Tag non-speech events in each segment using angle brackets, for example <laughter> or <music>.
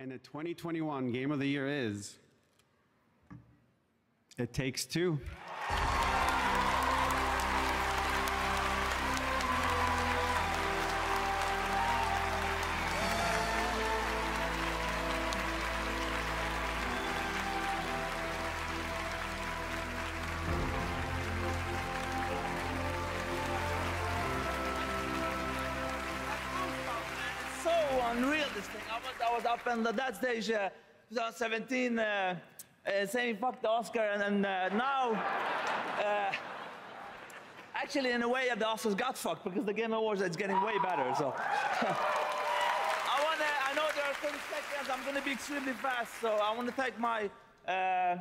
And the 2021 Game of the Year is It Takes Two. In the, that stage, uh, 2017, uh, uh, saying fuck the Oscar, and, and uh, now, uh, actually, in a way, the Oscars got fucked because the Game Awards is getting way better. So, <laughs> I want to. I know there are 30 seconds. I'm going to be extremely fast. So I want to thank my. Uh,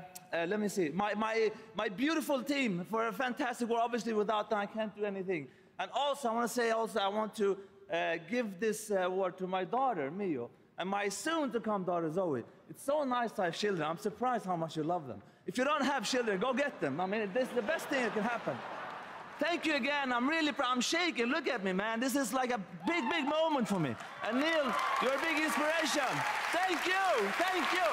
let me see. My, my, my beautiful team for a fantastic work. Obviously, without them, I can't do anything. And also, I want to say also, I want to uh, give this award to my daughter, Mio, and my soon-to-come daughter, Zoe. It's so nice to have children. I'm surprised how much you love them. If you don't have children, go get them. I mean, this is the best thing that can happen. Thank you again. I'm really proud. I'm shaking. Look at me, man. This is like a big, big moment for me. And Neil, you're a big inspiration. Thank you. Thank you.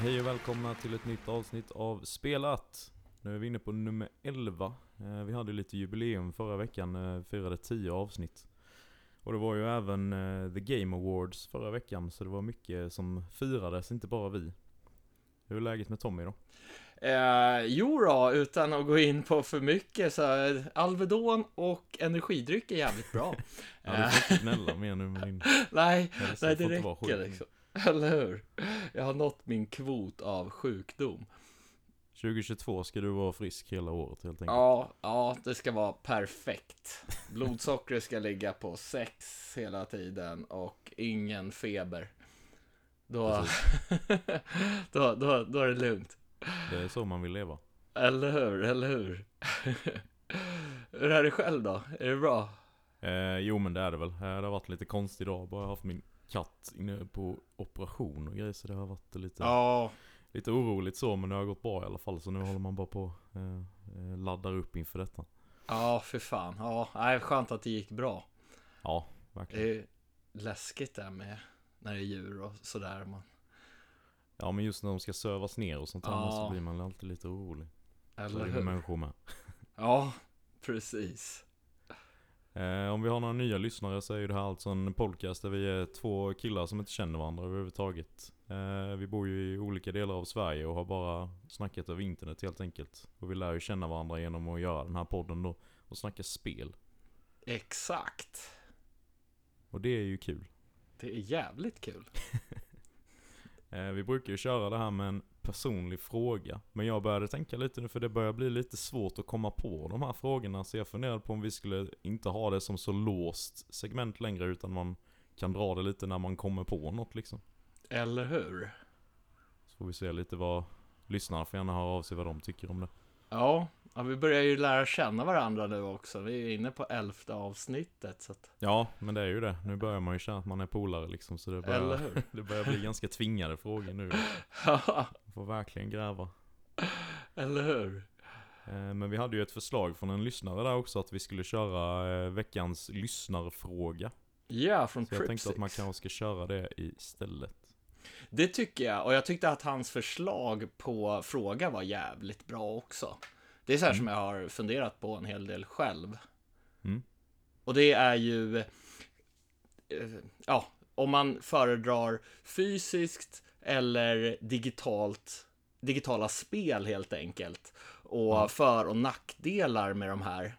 Hej och välkomna till ett nytt avsnitt av Spelat. Nu är vi inne på nummer 11. Eh, Vi hade lite jubileum förra veckan, eh, firade 10 avsnitt. Och det var ju även eh, The Game Awards förra veckan, så det var mycket som firades, inte bara vi. Hur är läget med Tommy då? Eh, jo då, utan att gå in på för mycket så eh, Alvedon och energidryck är jävligt bra. <laughs> Ja, du får inte gnälla mer nu med din... <laughs> nej, nej det räcker liksom. Eller hur? Jag har nått min kvot av sjukdom. 2022 ska du vara frisk hela året helt enkelt. Ja, ja, det ska vara perfekt. Blodsockret ska ligga på 6 hela tiden och ingen feber. Då, <laughs> då, då, då är det lugnt. Det är så man vill leva. Eller hur, eller hur? Hur är det själv då? Är det bra? Eh, jo men det är det väl. Eh, Det har varit lite konstig dag. Bara haft min katt inne på operation och grejer. Så det har varit lite, Ja, lite oroligt så. Men det har gått bra i alla fall. Så nu håller man bara på eh, eh, laddar upp inför detta. Ja, för fan. Ja, nej, skönt att det gick bra. Ja, verkligen. Det är läskigt där med när det är djur och sådär. Man, Ja men just när de ska sövas ner och sånt här Ja. så blir man alltid lite orolig. Så är eller det hur? människor med. Ja, precis. Eh, om vi har några nya lyssnare så är ju det här alltså en podcast där vi är två killar som inte känner varandra överhuvudtaget. Eh, vi bor ju i olika delar av Sverige och har bara snackat över internet helt enkelt. Och vi lär ju känna varandra genom att göra den här podden då och snacka spel. Exakt. Och det är ju kul. Det är jävligt kul. <laughs> Eh, vi brukar ju köra det här med en personlig fråga. Men jag började tänka lite nu för det börjar bli lite svårt att komma på de här frågorna. Så jag funderade på om vi skulle inte ha det som så låst segment längre utan man kan dra det lite när man kommer på något liksom. Eller hur? Så får vi se lite vad lyssnarna får gärna höra av sig vad de tycker om det. Ja, ja, vi börjar ju lära känna varandra nu också. Vi är inne på elfte avsnittet. Så att, Ja, men det är ju det. Nu börjar man ju känna att man är polare liksom. Så det börjar, <laughs> det börjar bli ganska tvingade frågor nu. Ja, Man får verkligen gräva. eller hur? Eh, Men vi hade ju ett förslag från en lyssnare där också att vi skulle köra eh, veckans lyssnarfråga. Ja, från Så jag tänkte att man Tripsix. kanske ska köra det istället. Det tycker jag, och jag tyckte att hans förslag på fråga var jävligt bra också. Det är så här som jag har funderat på en hel del själv. Mm. Och det är ju, eh, ja, om man föredrar fysiskt eller digitalt, digitala spel helt enkelt. Och för och nackdelar med de här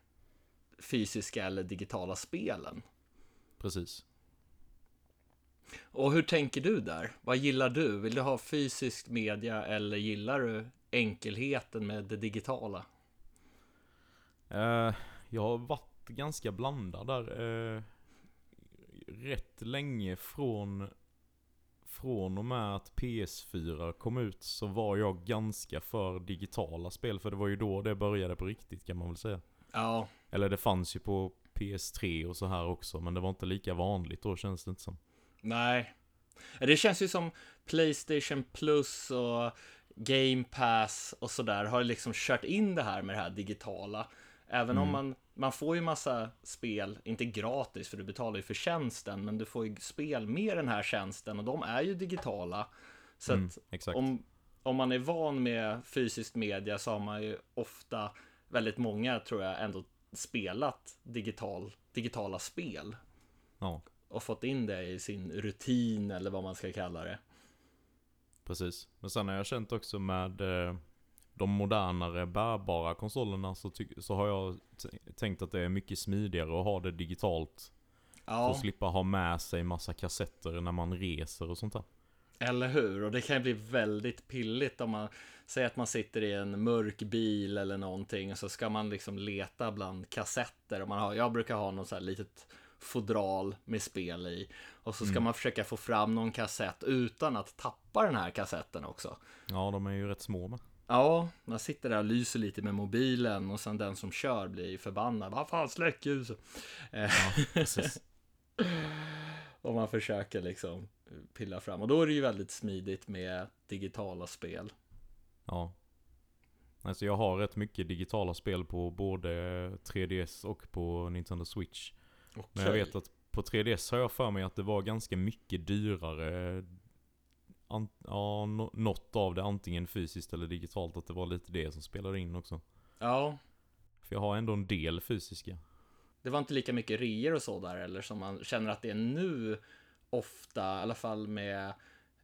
fysiska eller digitala spelen. Precis. Och hur tänker du där? Vad gillar du? Vill du ha fysisk media eller gillar du enkelheten med det digitala? Eh, jag har varit ganska blandad där. Eh, rätt länge från, från och med att PS4 kom ut så var jag ganska för digitala spel. För det var ju då det började på riktigt kan man väl säga. Ja, Eller det fanns ju på PS3 och så här också. Men det var inte lika vanligt då känns det inte som. nej. Det känns ju som Playstation Plus och Game Pass och sådär har liksom kört in det här med det här digitala. Även om man man får ju massa spel, inte gratis för du betalar ju för tjänsten, men du får ju spel med den här tjänsten och de är ju digitala. Så Mm, om, om man är van med fysisk media så har man ju ofta, väldigt många tror jag, ändå spelat digital, digitala spel Ja, och fått in det i sin rutin eller vad man ska kalla det. precis. Men sen har jag känt också med eh, de modernare bärbara konsolerna så, så har jag tänkt att det är mycket smidigare att ha det digitalt. För Ja, att slippa ha med sig massa kassetter när man reser och sånt där. eller hur? Och det kan ju bli väldigt pilligt om man säger att man sitter i en mörk bil eller någonting och så ska man liksom leta bland kassetter. Och man har, jag brukar ha något så här litet fodral med spel i. Och så ska man försöka få fram någon kassett utan att tappa den här kassetten också. Ja, de är ju rätt små med. Ja, man sitter där och lyser lite med mobilen och sen den som kör blir förbannad. Vad fan, släck ljuset! Eh, Precis. <laughs> och man försöker liksom pilla fram. Och då är det ju väldigt smidigt med digitala spel. Ja. Alltså jag har rätt mycket digitala spel på både 3DS och på Nintendo Switch. Men jag vet att på 3DS har jag för mig att det var ganska mycket dyrare. An- ja, no- något av det antingen fysiskt eller digitalt. Att det var lite det som spelade in också. Ja, För jag har ändå en del fysiska. det var inte lika mycket reor och så där eller som man känner att det är nu ofta, i alla fall med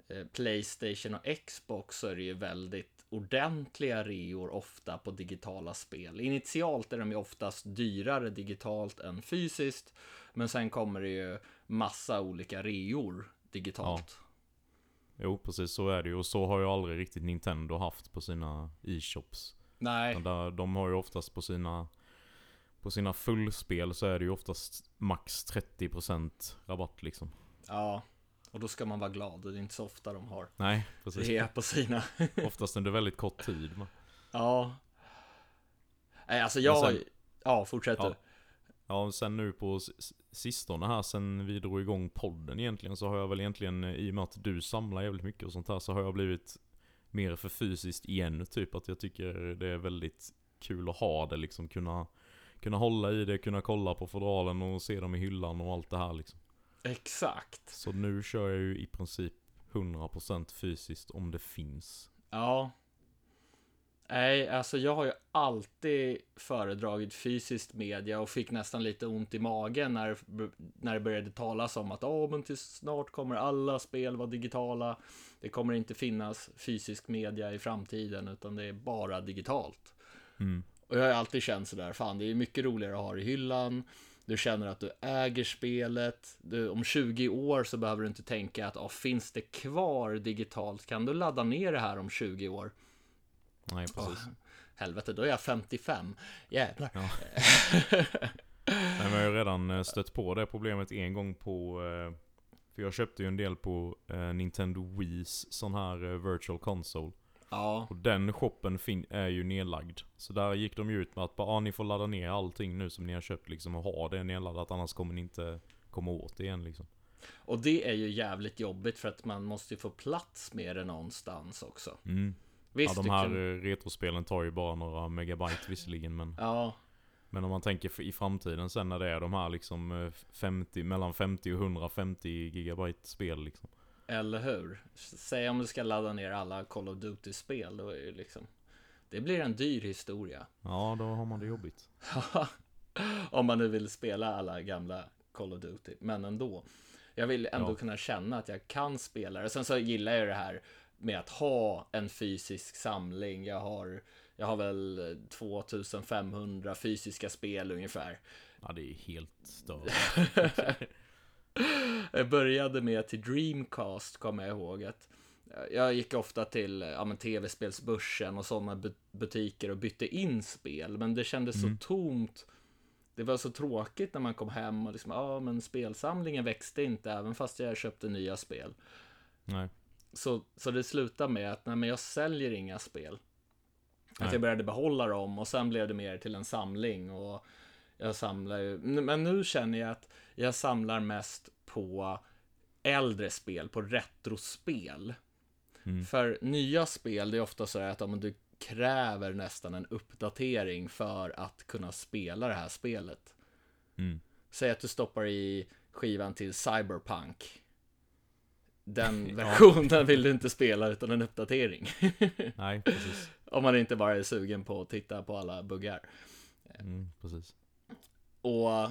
eh, Playstation och Xbox så är det ju väldigt ordentliga reor ofta på digitala spel. Initialt är de ju oftast dyrare digitalt än fysiskt, men sen kommer det ju massa olika reor digitalt. Jo, precis så är det ju. Och så har ju aldrig riktigt Nintendo haft på sina e-shops. Nej, Där, de har ju oftast på sina på sina fullspel så är det ju oftast max 30% rabatt liksom. ja, och då ska man vara glad. Det är inte så ofta de har Nej, precis. rea på sina. <laughs> Oftast under väldigt kort tid. Men, ja. Nej, alltså jag... Sen- ja, fortsätt Ja. du. ja, och sen nu på sistone här, sen vi drog igång podden egentligen, så har jag väl egentligen, eh, i och med att du samlar jävligt mycket och sånt här, så har jag blivit mer för fysiskt igen. Typ att jag tycker det är väldigt kul att ha det liksom, kunna, kunna hålla i det, kunna kolla på fodralen och se dem i hyllan och allt det här liksom. Exakt. Så nu kör jag ju i princip 100% fysiskt om det finns. Ja. Nej, alltså jag har ju alltid föredragit fysiskt media och fick nästan lite ont i magen när, när det började talas om att Åh, men till snart kommer alla spel vara digitala. Det kommer inte finnas fysisk media i framtiden utan det är bara digitalt. Mm. Och jag har alltid känt sådär, fan det är mycket roligare att ha det i hyllan. Du känner att du äger spelet. Du, om 20 år så behöver du inte tänka att ah, finns det kvar digitalt? Kan du ladda ner det här om 20 år? Nej, precis. Helvete, då är jag 55. Jävlar. Ja. <laughs> Nej, men jag har ju redan eh, stött på det problemet en gång på... eh, För jag köpte ju en del på eh, Nintendo Wii's sån här virtual console. Ja, Och den shoppen är ju nedlagd. Så där gick de ju ut med att bara, ah, ni får ladda ner allting nu som ni har köpt liksom och ha det nedladdat annars kommer ni inte komma åt det igen liksom. och det är ju jävligt jobbigt för att man måste ju få plats med det någonstans också. Mm. Visst, ja, de här kan... eh, retrospelen tar ju bara några megabyte visserligen men Ja, Men om man tänker i framtiden sen när det är de här liksom eh, 50, mellan 50 och 150 gigabyte spel liksom. eller hur? Säg om du ska ladda ner alla Call of Duty-spel, då är det liksom... Det blir en dyr historia. Ja, då har man det jobbigt. <laughs> Om man nu vill spela alla gamla Call of Duty, men ändå. Jag vill ändå Ja. kunna känna att jag kan spela det. Sen så gillar jag det här med att ha en fysisk samling. Jag har, jag har väl 2500 fysiska spel ungefär. Ja, det är helt stört. <laughs> Jag började med till Dreamcast, kommer jag ihåg. Att jag gick ofta till ja, tv-spelsbörsen och sådana bu- butiker och bytte in spel. Men det kändes så tomt. Det var så tråkigt när man kom hem och liksom, ja men spelsamlingen växte inte även fast jag köpte nya spel. Nej. Så, så det slutade med att, nej men jag säljer inga spel. Att Nej. jag började behålla dem och sen blev det mer till en samling och jag samlar ju, men nu känner jag att jag samlar mest på äldre spel, på retrospel. Mm. För nya spel, det är ofta så att om du kräver nästan en uppdatering för att kunna spela det här spelet. Mm. Säg att du stoppar i skivan till Cyberpunk. Den <laughs> versionen vill du inte spela utan en uppdatering. <laughs> Nej, precis. Om man inte bara är sugen på att titta på alla buggar. Mm, precis. Och,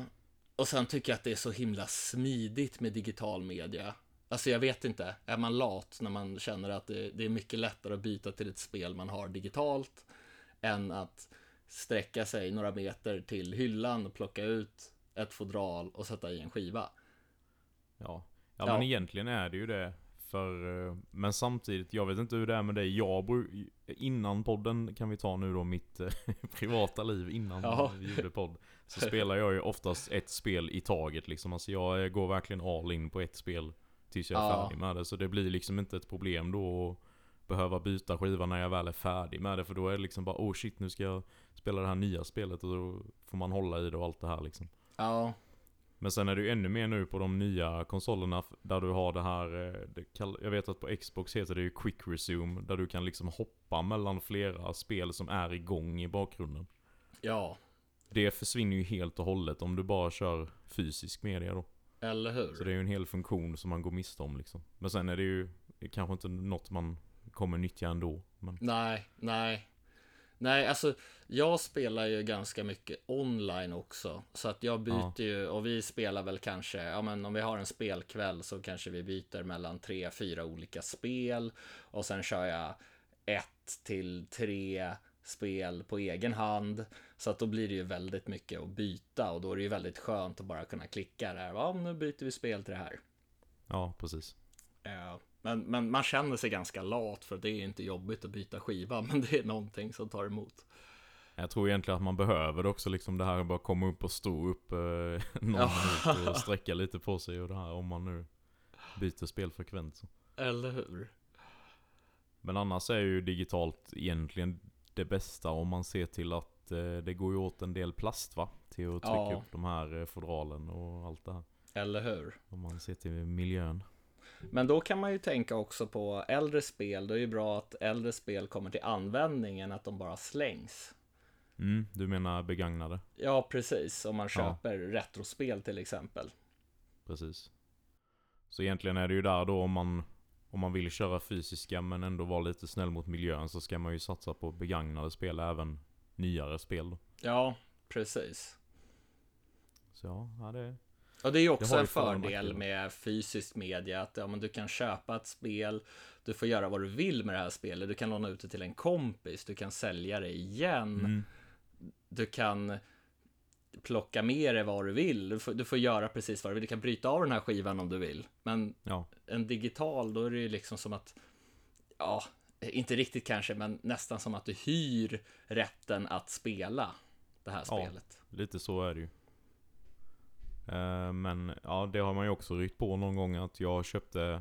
och sen tycker jag att det är så himla smidigt med digital media. Alltså jag vet inte, är man lat när man känner att det, det är mycket lättare att byta till ett spel man har digitalt än att sträcka sig några meter till hyllan och plocka ut ett fodral och sätta i en skiva. Ja. Ja, Ja. men egentligen är det ju det. För, eh, men samtidigt, jag vet inte hur det är med dig. Jag bor, innan podden kan vi ta nu då mitt eh, <laughs> privata liv innan Ja. vi gjorde podd. Så spelar jag ju oftast ett spel i taget liksom. Alltså jag går verkligen all in på ett spel tills jag är Ja. färdig med det. Så det blir liksom inte ett problem då att behöva byta skiva när jag väl är färdig med det. För då är det liksom bara oh shit nu ska jag spela det här nya spelet och då får man hålla i det och allt det här liksom. Ja, Men sen är det ju ännu mer nu på de nya konsolerna där du har det här, eh, det kall- jag vet att på Xbox heter det ju Quick Resume, där du kan liksom hoppa mellan flera spel som är igång i bakgrunden. ja, Det försvinner ju helt och hållet om du bara kör fysisk media då. eller hur? Så det är ju en hel funktion som man går miste om liksom. Men sen är det ju kanske inte något man kommer nyttja ändå. Men Nej, nej. Nej, alltså jag spelar ju ganska mycket online också. Så att jag byter Ja. ju, och vi spelar väl kanske, ja men om vi har en spelkväll så kanske vi byter mellan tre, fyra olika spel. Och sen kör jag ett till tre spel på egen hand. Så att då blir det ju väldigt mycket att byta och då är det ju väldigt skönt att bara kunna klicka där. Ja, nu byter vi spel till det här. ja, precis. Ja, men, men man känner sig ganska lat för det är inte jobbigt att byta skiva, <laughs> men det är någonting som tar emot. Jag tror egentligen att man behöver det också liksom det här att bara komma upp och stå upp eh, <laughs> någon Ja. minut och <laughs> sträcka lite på sig och det här om man nu byter spelfrekvens. Eller hur? Men annars är ju digitalt egentligen det bästa om man ser till att eh, det går ju åt en del plast va? Till att trycka Ja. upp de här eh, fodralen och allt det här. Eller hur? Om man ser till miljön. Men då kan man ju tänka också på äldre spel. Det är ju bra att äldre spel kommer till användning än att de bara slängs. Mm, du menar begagnade? Ja, precis. Om man Ja. köper retrospel till exempel. Precis. Så egentligen är det ju där då om man om man vill köra fysiska men ändå vara lite snäll mot miljön så ska man ju satsa på begagnade spel, även nyare spel då. Ja, precis. Så ja, ja det. Och det är ju också en fördel med fysiskt media att ja, men du kan köpa ett spel, du får göra vad du vill med det här spelet, du kan låna ut det till en kompis, du kan sälja det igen, Mm, du kan plocka med det vad du vill, du får, du får göra precis vad du vill, du kan bryta av den här skivan om du vill. Men ja, en digital, då är det ju liksom som att, ja, inte riktigt kanske, men nästan som att du hyr rätten att spela det här Ja. spelet. lite så är det ju. Eh, men ja, det har man ju också ryckt på någon gång att jag köpte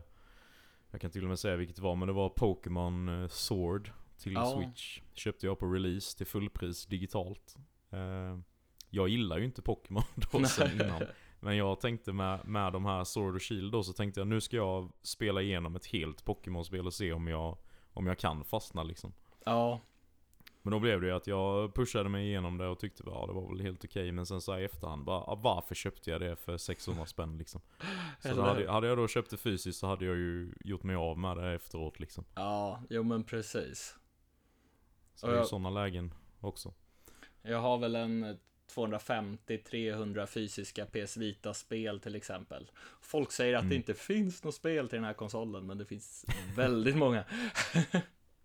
Jag kan till och med säga vilket det var, men det var Pokémon eh, Sword till Ja. Switch. Köpte jag på release till fullpris digitalt. Eh, jag gillar ju inte Pokémon <laughs> då sen innan. Men jag tänkte med, med de här Sword och Shield då så tänkte jag nu ska jag spela igenom ett helt Pokémon-spel och se om jag, om jag kan fastna liksom. Ja, Men då blev det ju att jag pushade mig igenom det och tyckte ja det var väl helt okej Men sen så i efterhand bara, ah, varför köpte jag det för 600 spänn liksom? Så hade, hade jag då köpt det fysiskt så hade jag ju gjort mig av med det efteråt liksom ja, jo men precis. Så Och det är ju jag- sådana lägen också Jag har väl en 250-300 fysiska PS Vita-spel till exempel. Folk säger att Mm. det inte finns något spel till den här konsolen, men det finns väldigt många. <laughs>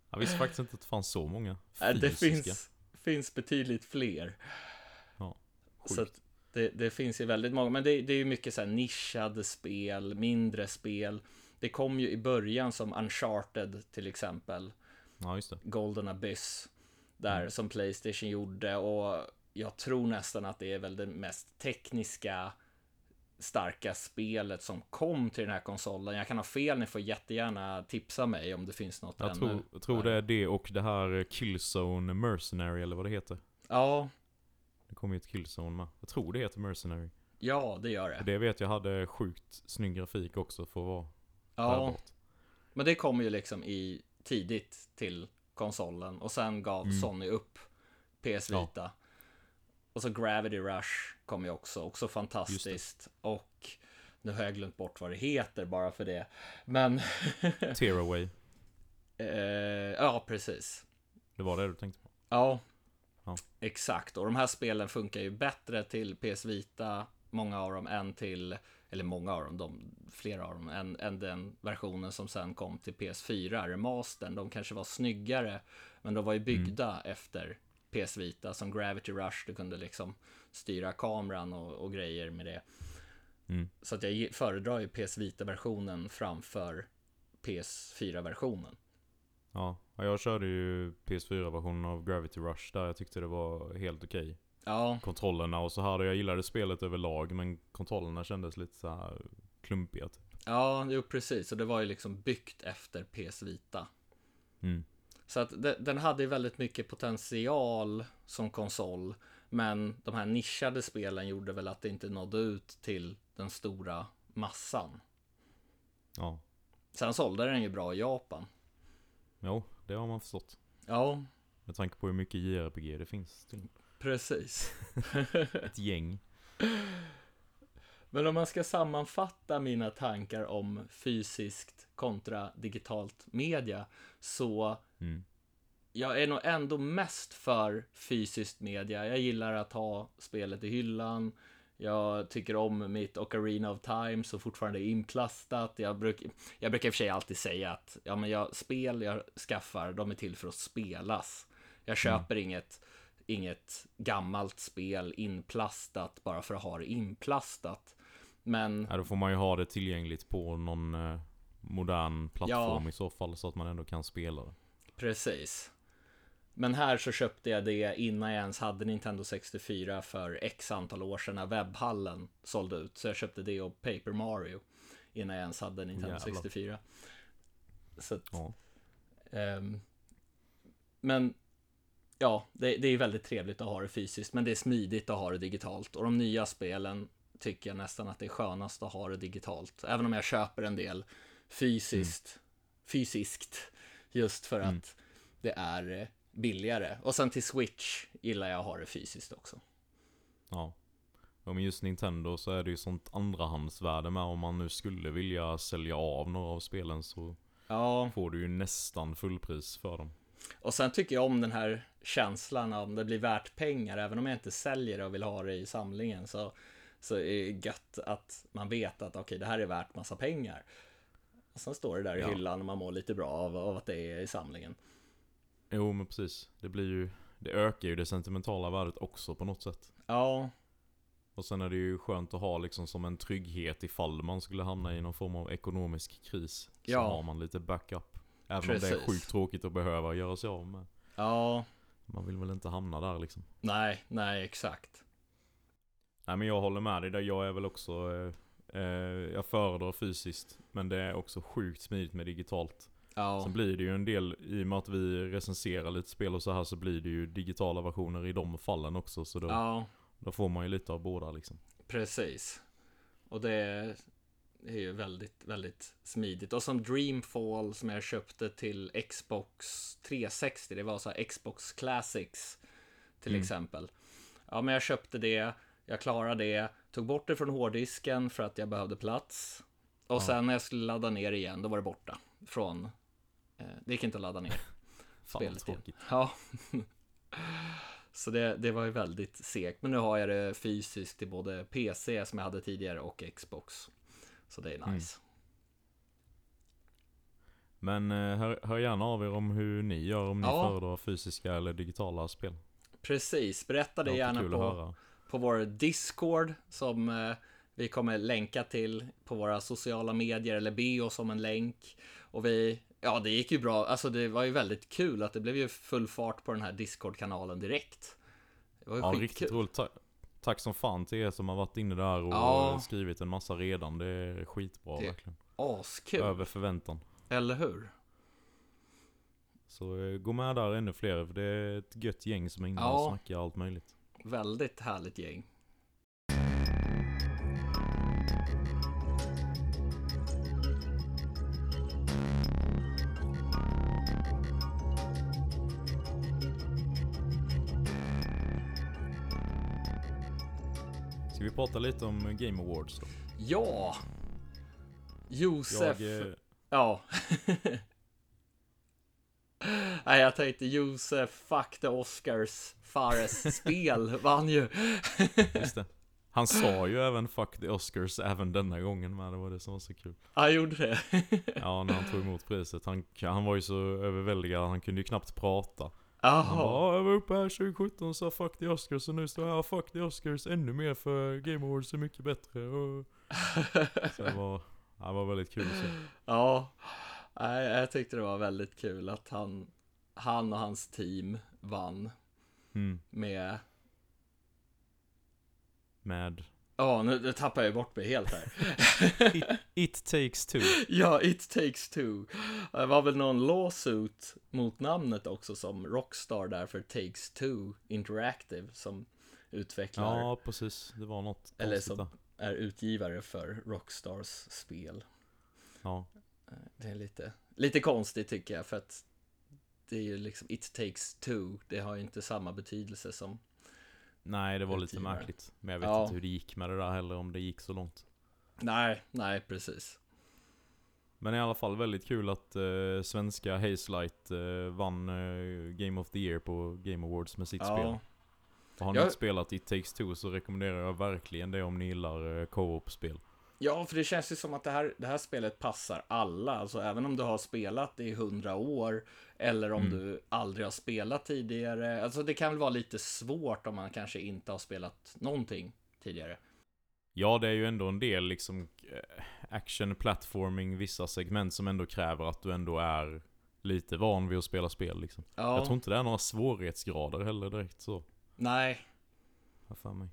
Jag visste faktiskt inte att det fanns så många Äh, det fysiska finns, finns betydligt fler. Ja, Så sjukt. att det, det finns ju väldigt många, men det, det är ju mycket så här nischade spel, mindre spel. Det kom ju i början som Uncharted till exempel. Ja just det Golden Abyss. Där Mm. som Playstation gjorde och jag tror nästan att det är väl det mest tekniska starka spelet som kom till den här konsolen. Jag kan ha fel, ni får jättegärna tipsa mig om det finns något Jag tror, jag tror det är det och det här Killzone Mercenary eller vad det heter. Ja, Det kommer ju ett Killzone med. Jag tror det heter Mercenary. Ja det gör det. det vet jag hade sjukt snygg grafik också för att vara Ja, men det kommer ju liksom i tidigt till konsolen och sen gav Sony upp PS Ja. Och så Gravity Rush kom ju också, också fantastiskt. Och nu har jag glömt bort vad det heter bara för det. Men, <laughs> Tearaway, eh, ja precis. det var det du tänkte på? Ja, Ja. exakt. Och de här spelen funkar ju bättre till PS Vita, många av dem, än till, eller många av dem, de, flera av dem, än, än den versionen som sen kom till PS4, remastern. De kanske var snyggare, men de var ju byggda efter PS Vita, som Gravity Rush, du kunde liksom styra kameran och, och grejer med det. Mm. Så att jag föredrar ju PS Vita-versionen framför PS4-versionen. Ja, ja, jag körde ju PS4-versionen av Gravity Rush där jag tyckte det var helt okej. Ja, Kontrollerna och så här, jag gillade spelet överlag men kontrollerna kändes lite så här klumpiga typ. Ja, jo precis. Och det var ju liksom byggt efter PS Vita. Mm. Så att de, den hade ju väldigt mycket potential som konsol. Men de här nischade spelen gjorde väl att det inte nådde ut till den stora massan. Ja, Sen sålde den ju bra i Japan. jo, det har man förstått. Ja, Med tanke på hur mycket JRPG det finns precis. <laughs> ett gäng. Men om man ska sammanfatta mina tankar om fysiskt kontra digitalt media så Mm. jag är nog ändå mest för fysiskt media. Jag gillar att ha spelet i hyllan. Jag tycker om mitt Ocarina of Time så fortfarande är inplastat. Jag, bruk, jag brukar i och för sig alltid säga att ja, men jag, spel jag skaffar, de är till för att spelas. Jag köper inget, inget gammalt spel inplastat bara för att ha det inplastat. Men Ja, då får man ju ha det tillgängligt på någon eh, modern plattform i så fall så att man ändå kan spela det. Precis. Men här så köpte jag det innan jag ens hade Nintendo 64 för x antal år sedan när webbhallen sålde ut. Så jag köpte det och Paper Mario innan jag ens hade Nintendo Jävlar. 64. Så att, Ja. ehm, men ja, det, det är väldigt trevligt att ha det fysiskt, men det är smidigt att ha det digitalt. Och de nya spelen tycker jag nästan att det är skönast att ha det digitalt. Även om jag köper en del fysiskt, fysiskt, just för Mm. att det är billigare. Och sen till Switch gillar jag att ha det fysiskt också. Ja. ja. men just Nintendo så är det ju sånt andrahandsvärde med om man nu skulle vilja sälja av några av spelen så Ja, får du ju nästan fullpris för dem. och sen tycker jag om den här känslan av om det blir värt pengar, även om jag inte säljer det och vill ha det i samlingen så, så är det gött att man vet att okej, det här är värt massa pengar. Och sen står det där i Ja. hyllan och man mår lite bra av, av att det är i samlingen. Jo men precis. Det blir ju, det ökar ju det sentimentala värdet också på något sätt. Ja, Och sen är det ju skönt att ha liksom som en trygghet ifall man skulle hamna i någon form av ekonomisk kris. Så Ja. har man lite backup. Även om det Precis. är sjukt tråkigt att behöva göra sig av med. ja, Man vill väl inte hamna där liksom. nej, nej, exakt. Nej men jag håller med dig där. Jag är väl också... Eh, eh, jag föredrar fysiskt. Men det är också sjukt smidigt med digitalt. Ja, Sen blir det ju en del, i och med att vi recenserar lite spel och så här så blir det ju digitala versioner i de fallen också. Så då, ja, då får man ju lite av båda liksom. precis. Och det är ju väldigt, väldigt smidigt. Och som Dreamfall som jag köpte till Xbox 360, det var så Xbox Classics till Mm. exempel. Ja, men jag köpte det, jag klarade det, tog bort det från hårddisken för att jag behövde plats. Och sen när jag skulle ladda ner igen, då var det borta från... Eh, det gick inte att ladda ner. <laughs> Fan spelet tråkigt. Ja. <laughs> Så det, det var ju väldigt segt. Men nu har jag det fysiskt till både PC som jag hade tidigare och Xbox. Så det är Mm. nice. Men eh, hör, hör gärna av er om hur ni gör, om ni Ja. föredrar fysiska eller digitala spel. Precis, berätta det Det gärna på. På vår Discord som eh, vi kommer länka till på våra sociala medier eller be oss om en länk. Och vi, ja det gick ju bra, alltså det var ju väldigt kul att det blev ju full fart på den här Discord-kanalen direkt. Det var ju Ja, skitkul. riktigt roligt. Ta tack som fan till er som har varit inne där och Ja. skrivit en massa redan. Det är skitbra Det- verkligen. Askul, Över förväntan. eller hur? Så eh, gå med där ännu fler, för det är ett gött gäng som är inne Ja. och snackar allt möjligt. Väldigt härligt gäng. Ska vi prata lite om Game Awards då? Ja! Josef... Jag, eh... Ja. <laughs> Nej, jag tänkte Josef, fuck the Oscars, Fares spel <laughs> vann ju. just det. Han sa ju även 'fuck the Oscars' även denna gången med, det var det som var så kul. Han gjorde det. <laughs> Ja, när han tog emot priset. Han, han var ju så överväldigad, han kunde ju knappt prata. Han Jaha. bara, "Ja, jag var uppe här 2017 och sa 'fuck the Oscars' och nu står jag här 'fuck the Oscars' ännu mer för Game Awards är mycket bättre och... <laughs> Så det var, det var väldigt kul att se. Ja. Jag tyckte det var väldigt kul att han, han och hans team vann Mm. med Med Ja, nu, nu tappar jag bort mig helt här. <laughs> It, It takes two. ja, It takes two. Det var väl någon lawsuit mot namnet också som Rockstar där för Takes two Interactive som utvecklar Ja, precis. Det var något Eller som- är utgivare för Rockstars spel. Ja. Det är lite, lite konstigt tycker jag för att det är ju liksom It takes two. Det har ju inte samma betydelse som Nej, det var lite Utgivare. märkligt. Men jag vet Ja. inte hur det gick med det där heller, om det gick så långt. Nej, nej precis. Men i alla fall väldigt kul att eh, svenska Hazelight eh, vann eh, Game of the Year på Game Awards med sitt spel. Ja, Och har ni Jag- inte spelat It takes two så rekommenderar jag verkligen det om ni gillar eh, co-op-spel. Ja, för det känns ju som att det här, det här spelet passar alla. Alltså även om du har spelat det i hundra år eller om Mm. du aldrig har spelat tidigare. Alltså det kan väl vara lite svårt om man kanske inte har spelat någonting tidigare. Ja, det är ju ändå en del liksom eh, action, platforming, vissa segment som ändå kräver att du ändå är lite van vid att spela spel liksom. Ja, Jag tror inte det är några svårighetsgrader heller direkt så. nej. Har för mig.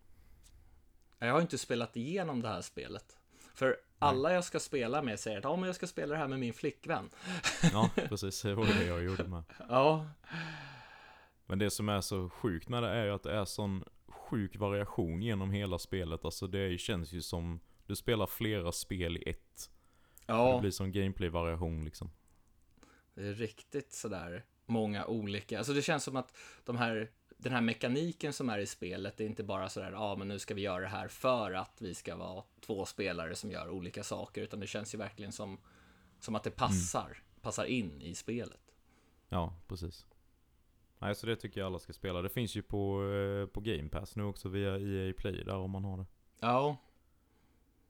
Jag har inte spelat igenom det här spelet. För alla jag ska spela med säger att ja, men jag ska spela det här med min flickvän. Ja, <laughs> precis. Det var det jag gjorde med. Ja, Men det som är så sjukt med det är ju att det är sån sjuk variation genom hela spelet. Alltså det känns ju som du spelar flera spel i ett. Det ja, blir som gameplay-variation liksom. det är riktigt sådär många olika. Alltså det känns som att de här, den här mekaniken som är i spelet, det är inte bara sådär, ja men nu ska vi göra det här för att vi ska vara två spelare som gör olika saker, utan det känns ju verkligen som, som att det passar, passar in i spelet. Ja, precis. Nej, så det tycker jag alla ska spela. Det finns ju på, eh, på Game Pass nu också via EA Play där om man har det. Ja,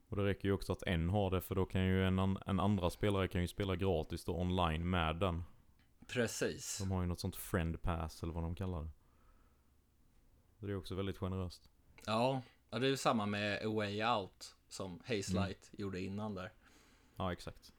Och det räcker ju också att en har det för då kan ju en, en andra spelare kan ju spela gratis då online med den. precis. De har ju något sånt friend pass eller vad de kallar det. Det är också väldigt generöst. Ja, det är samma med A Way Out som Hazelight gjorde innan där. Ja, exakt.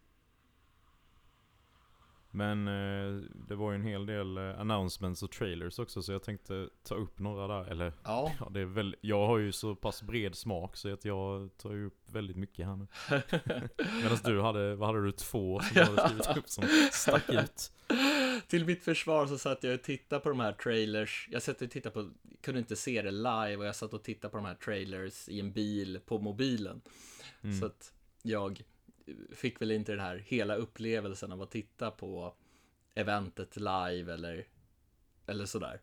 Men eh, det var ju en hel del eh, announcements och trailers också så jag tänkte ta upp några där. Eller Ja, <laughs> ja, det är väl, jag har ju så pass bred smak så att jag tar ju upp väldigt mycket här nu. <laughs> Medan du hade, vad hade du, två som du hade skrivit upp som stack ut? <laughs> Till mitt försvar så satt jag och tittade på de här trailers. Jag satt och tittade på, kunde inte se det live och jag satt och tittade på de här trailers i en bil på mobilen. Mm. Så att jag fick väl inte den här hela upplevelsen av att titta på eventet live eller, eller sådär.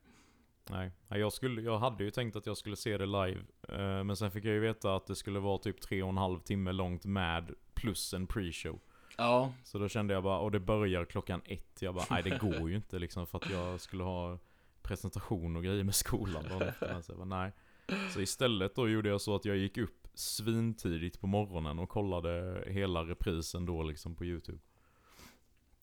Nej, jag, skulle, jag hade ju tänkt att jag skulle se det live. eh, men sen fick jag ju veta att det skulle vara typ tre och en halv timme långt med plus en pre-show. Ja, Så då kände jag bara, och det börjar klockan ett. Jag bara, nej det går ju inte liksom för att jag skulle ha presentation och grejer med skolan dagen efter. Så jag bara, nej. Så istället då gjorde jag så att jag gick upp svintidigt på morgonen och kollade hela reprisen då liksom på YouTube.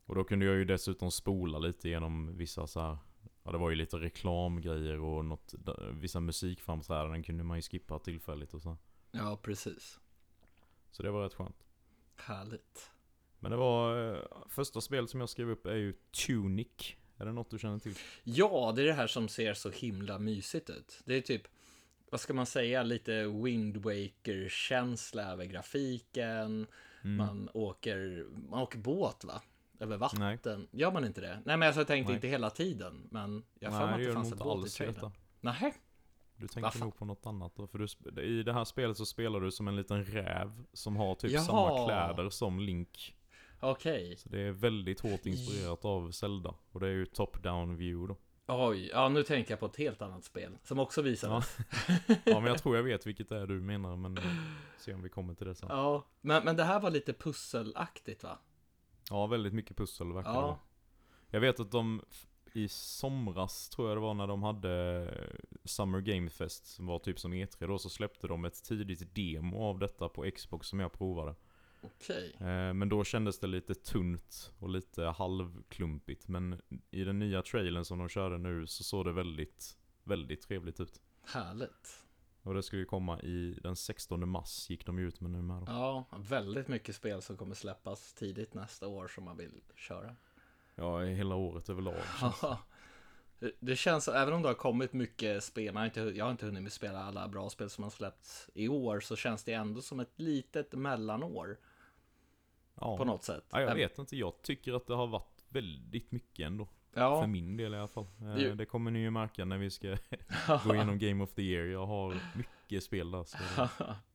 Och då kunde jag ju dessutom spola lite genom vissa så här. Ja det var ju lite reklamgrejer och något, vissa musikframträdanden kunde man ju skippa tillfälligt och så. ja precis. Så det var rätt skönt. Härligt. Men det var, eh, första spelet som jag skrev upp är ju Tunic. Är det något du känner till? Ja, det är det här som ser så himla mysigt ut. Det är typ, vad ska man säga, lite Wind Waker-känsla över grafiken. Mm. Man åker, man åker båt va? Över vatten. Gör man inte det? Nej men alltså, jag tänkte Nej. inte hela tiden. Men jag har Nej, att det fanns inte båt i trailern. Nähä? Du Va tänkte fan? nog på något annat då. För du, i det här spelet så spelar du som en liten räv som har typ Jaha. samma kläder som Link. Okej. Så det är väldigt hårt inspirerat av Zelda. Och det är ju top-down view då. Oj, ja nu tänker jag på ett helt annat spel som också visades. <laughs> Ja, men jag tror jag vet vilket det är du menar, men se om vi kommer till det sen. Ja, men, men det här var lite pusselaktigt va? Ja, väldigt mycket pussel verkar Ja. Jag vet att de i somras, tror jag det var, när de hade eh, Summer Game Fest, som var typ som E3 då, så släppte de ett tidigt demo av detta på Xbox som jag provade. Okej. Eh, Men då kändes det lite tunt och lite halvklumpigt. Men i den nya trailern som de körde nu så såg det väldigt, väldigt trevligt ut. Härligt. Och det skulle ju komma i den 16 mars gick de ut med nu med då. Ja, väldigt mycket spel som kommer släppas tidigt nästa år som man vill köra. Ja, hela året överlag. Det- Det känns, även om det har kommit mycket spel, man inte, jag har inte hunnit med spela alla bra spel som har släppts i år, så känns det ändå som ett litet mellanår Ja. på något sätt. Ja, jag vet inte, jag tycker att det har varit väldigt mycket ändå. Ja, För min del i alla fall. Eh, Jo. Det kommer ni ju märka när vi ska <laughs> gå igenom Game of the Year. Jag har mycket spel där. Så det... <laughs>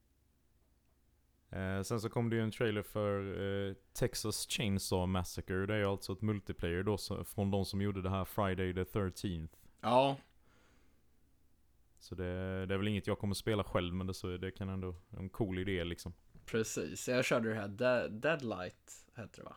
Eh, sen så kom det ju en trailer för eh, Texas Chainsaw Massacre. Det är ju alltså ett multiplayer då så, från de som gjorde det här Friday the 13th. ja, Så det, det är väl inget jag kommer spela själv men det, så, det kan ändå en cool idé liksom. Precis. Jag körde det här Dead, Deadlight, heter det va?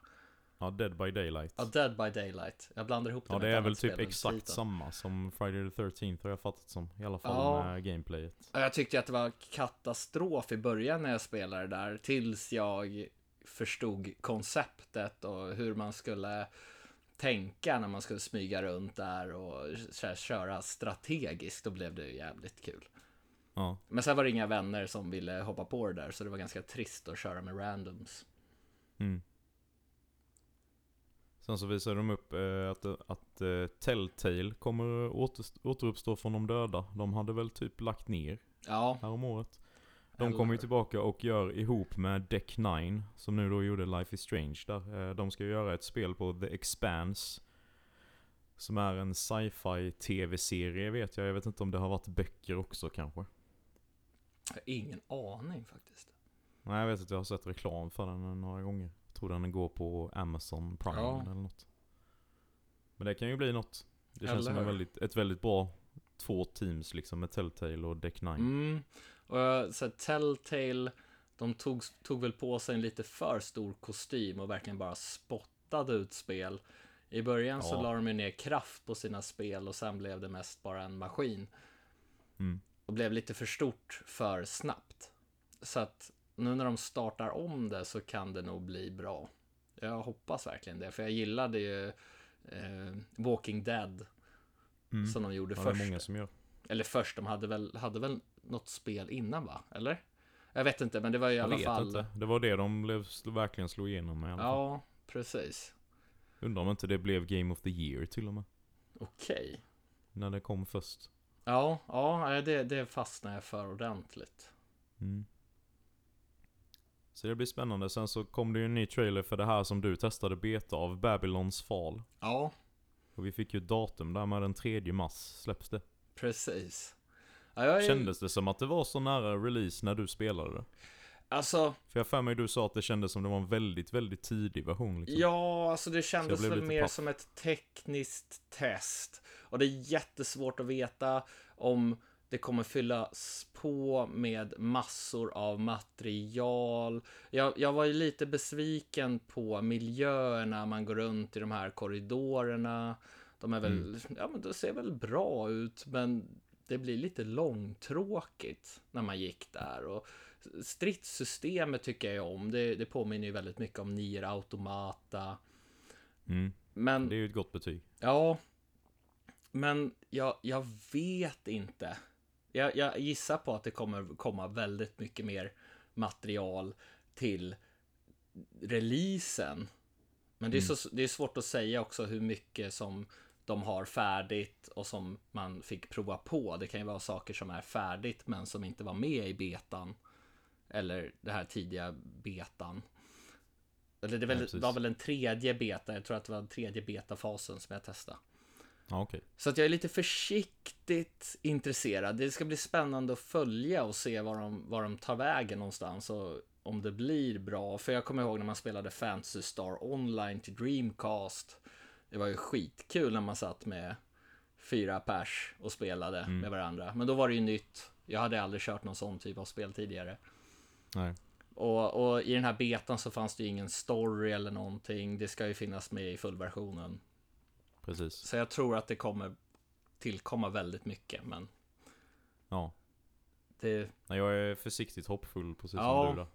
Ja, Dead by Daylight. Ja, Dead by Daylight. Jag blandar ihop det Ja det är väl typ exakt titeln. samma som Friday the 13th har jag fattat som. I alla fall Ja. med gameplayet. Ja, Jag tyckte att det var katastrof i början när jag spelade där, tills jag förstod konceptet och hur man skulle tänka när man skulle smyga runt där och köra strategiskt. Då blev det ju jävligt kul. Ja. Men sen var det inga vänner som ville hoppa på det där, så det var ganska trist att köra med randoms. Mm. Sen så visar de upp eh, att, att eh, Telltale kommer åter, återuppstå från de döda. De hade väl typ lagt ner Ja, här om året. De Eller- kommer ju tillbaka och gör ihop med Deck 9, som nu då gjorde Life is Strange där. Eh, de ska ju göra ett spel på The Expanse. Som är en sci-fi tv-serie vet jag. Jag vet inte om det har varit böcker också kanske. Jag har ingen aning faktiskt. Nej jag vet att jag har sett reklam för den några gånger. Jag tror den går på Amazon Prime Ja. eller något. Men det kan ju bli något. Det känns Eller som väldigt, ett väldigt bra två teams liksom med Telltale och Deck 9. Mm. Och jag- så här, Telltale, de tog, tog väl på sig en lite för stor kostym och verkligen bara spottade ut spel. I början så Ja. la de ju ner kraft på sina spel och sen blev det mest bara en maskin. Mm. Och blev lite för stort för snabbt. Så att nu när de startar om det så kan det nog bli bra. Jag hoppas verkligen det, för jag gillade ju eh, Walking Dead Mm. som de gjorde Ja, det är först. många som gör. Eller först, de hade väl, hade väl något spel innan va? Eller? Jag vet inte, men det var ju i Jag alla fall... inte. Det var det de blev, verkligen slog igenom med i alla fall. Ja, precis. Undrar om inte det blev Game of the Year till och med. Okej. När det kom först. Ja, ja, det, det fastnar jag för ordentligt. Mm. Så det blir spännande. Sen så kom det ju en ny trailer för det här som du testade beta av, Babylons fall. Ja, Och vi fick ju datum där med den 3 mars släpps det. precis. Ja, är, Kändes det som att det var så nära release när du spelade det? Alltså, För jag för mig du sa att det kändes som det var en väldigt, väldigt tidig version liksom. ja, alltså det kändes väl mer paff. som ett tekniskt test. Och det är jättesvårt att veta om det kommer fyllas på med massor av material. Jag, jag var ju lite besviken på miljöerna man går runt i de här korridorerna. De är väl, ja men det ser väl bra ut, men det blir lite långtråkigt när man gick där. Och stridssystemet tycker jag om. Det, det påminner ju väldigt mycket om Nier Automata. Mm. Men Det är ju ett gott betyg. Ja, men jag, jag vet inte. Jag, jag gissar på att det kommer komma väldigt mycket mer material till releasen. Men det är, så, det är svårt att säga också hur mycket som de har färdigt och som man fick prova på. Det kan ju vara saker som är färdigt men som inte var med i betan. Eller det här tidiga betan. Eller det, är väl, Nej, precis. var väl en tredje beta, jag tror att det var den tredje betafasen som jag testade. Ja okej. Så att jag är lite försiktigt intresserad. Det ska bli spännande att följa och se var de, var de tar vägen någonstans och om det blir bra. För jag kommer ihåg när man spelade Fantasy Star Online till Dreamcast. Det var ju skitkul när man satt med fyra pers och spelade Mm. med varandra. Men då var det ju nytt. Jag hade aldrig kört någon sån typ av spel tidigare. Nej. Och, och i den här betan så fanns det ju ingen story eller någonting. Det ska ju finnas med i fullversionen. Precis. Så jag tror att det kommer tillkomma väldigt mycket, men Ja. det... Nej, jag är försiktigt hoppfull precis Ja. som du där.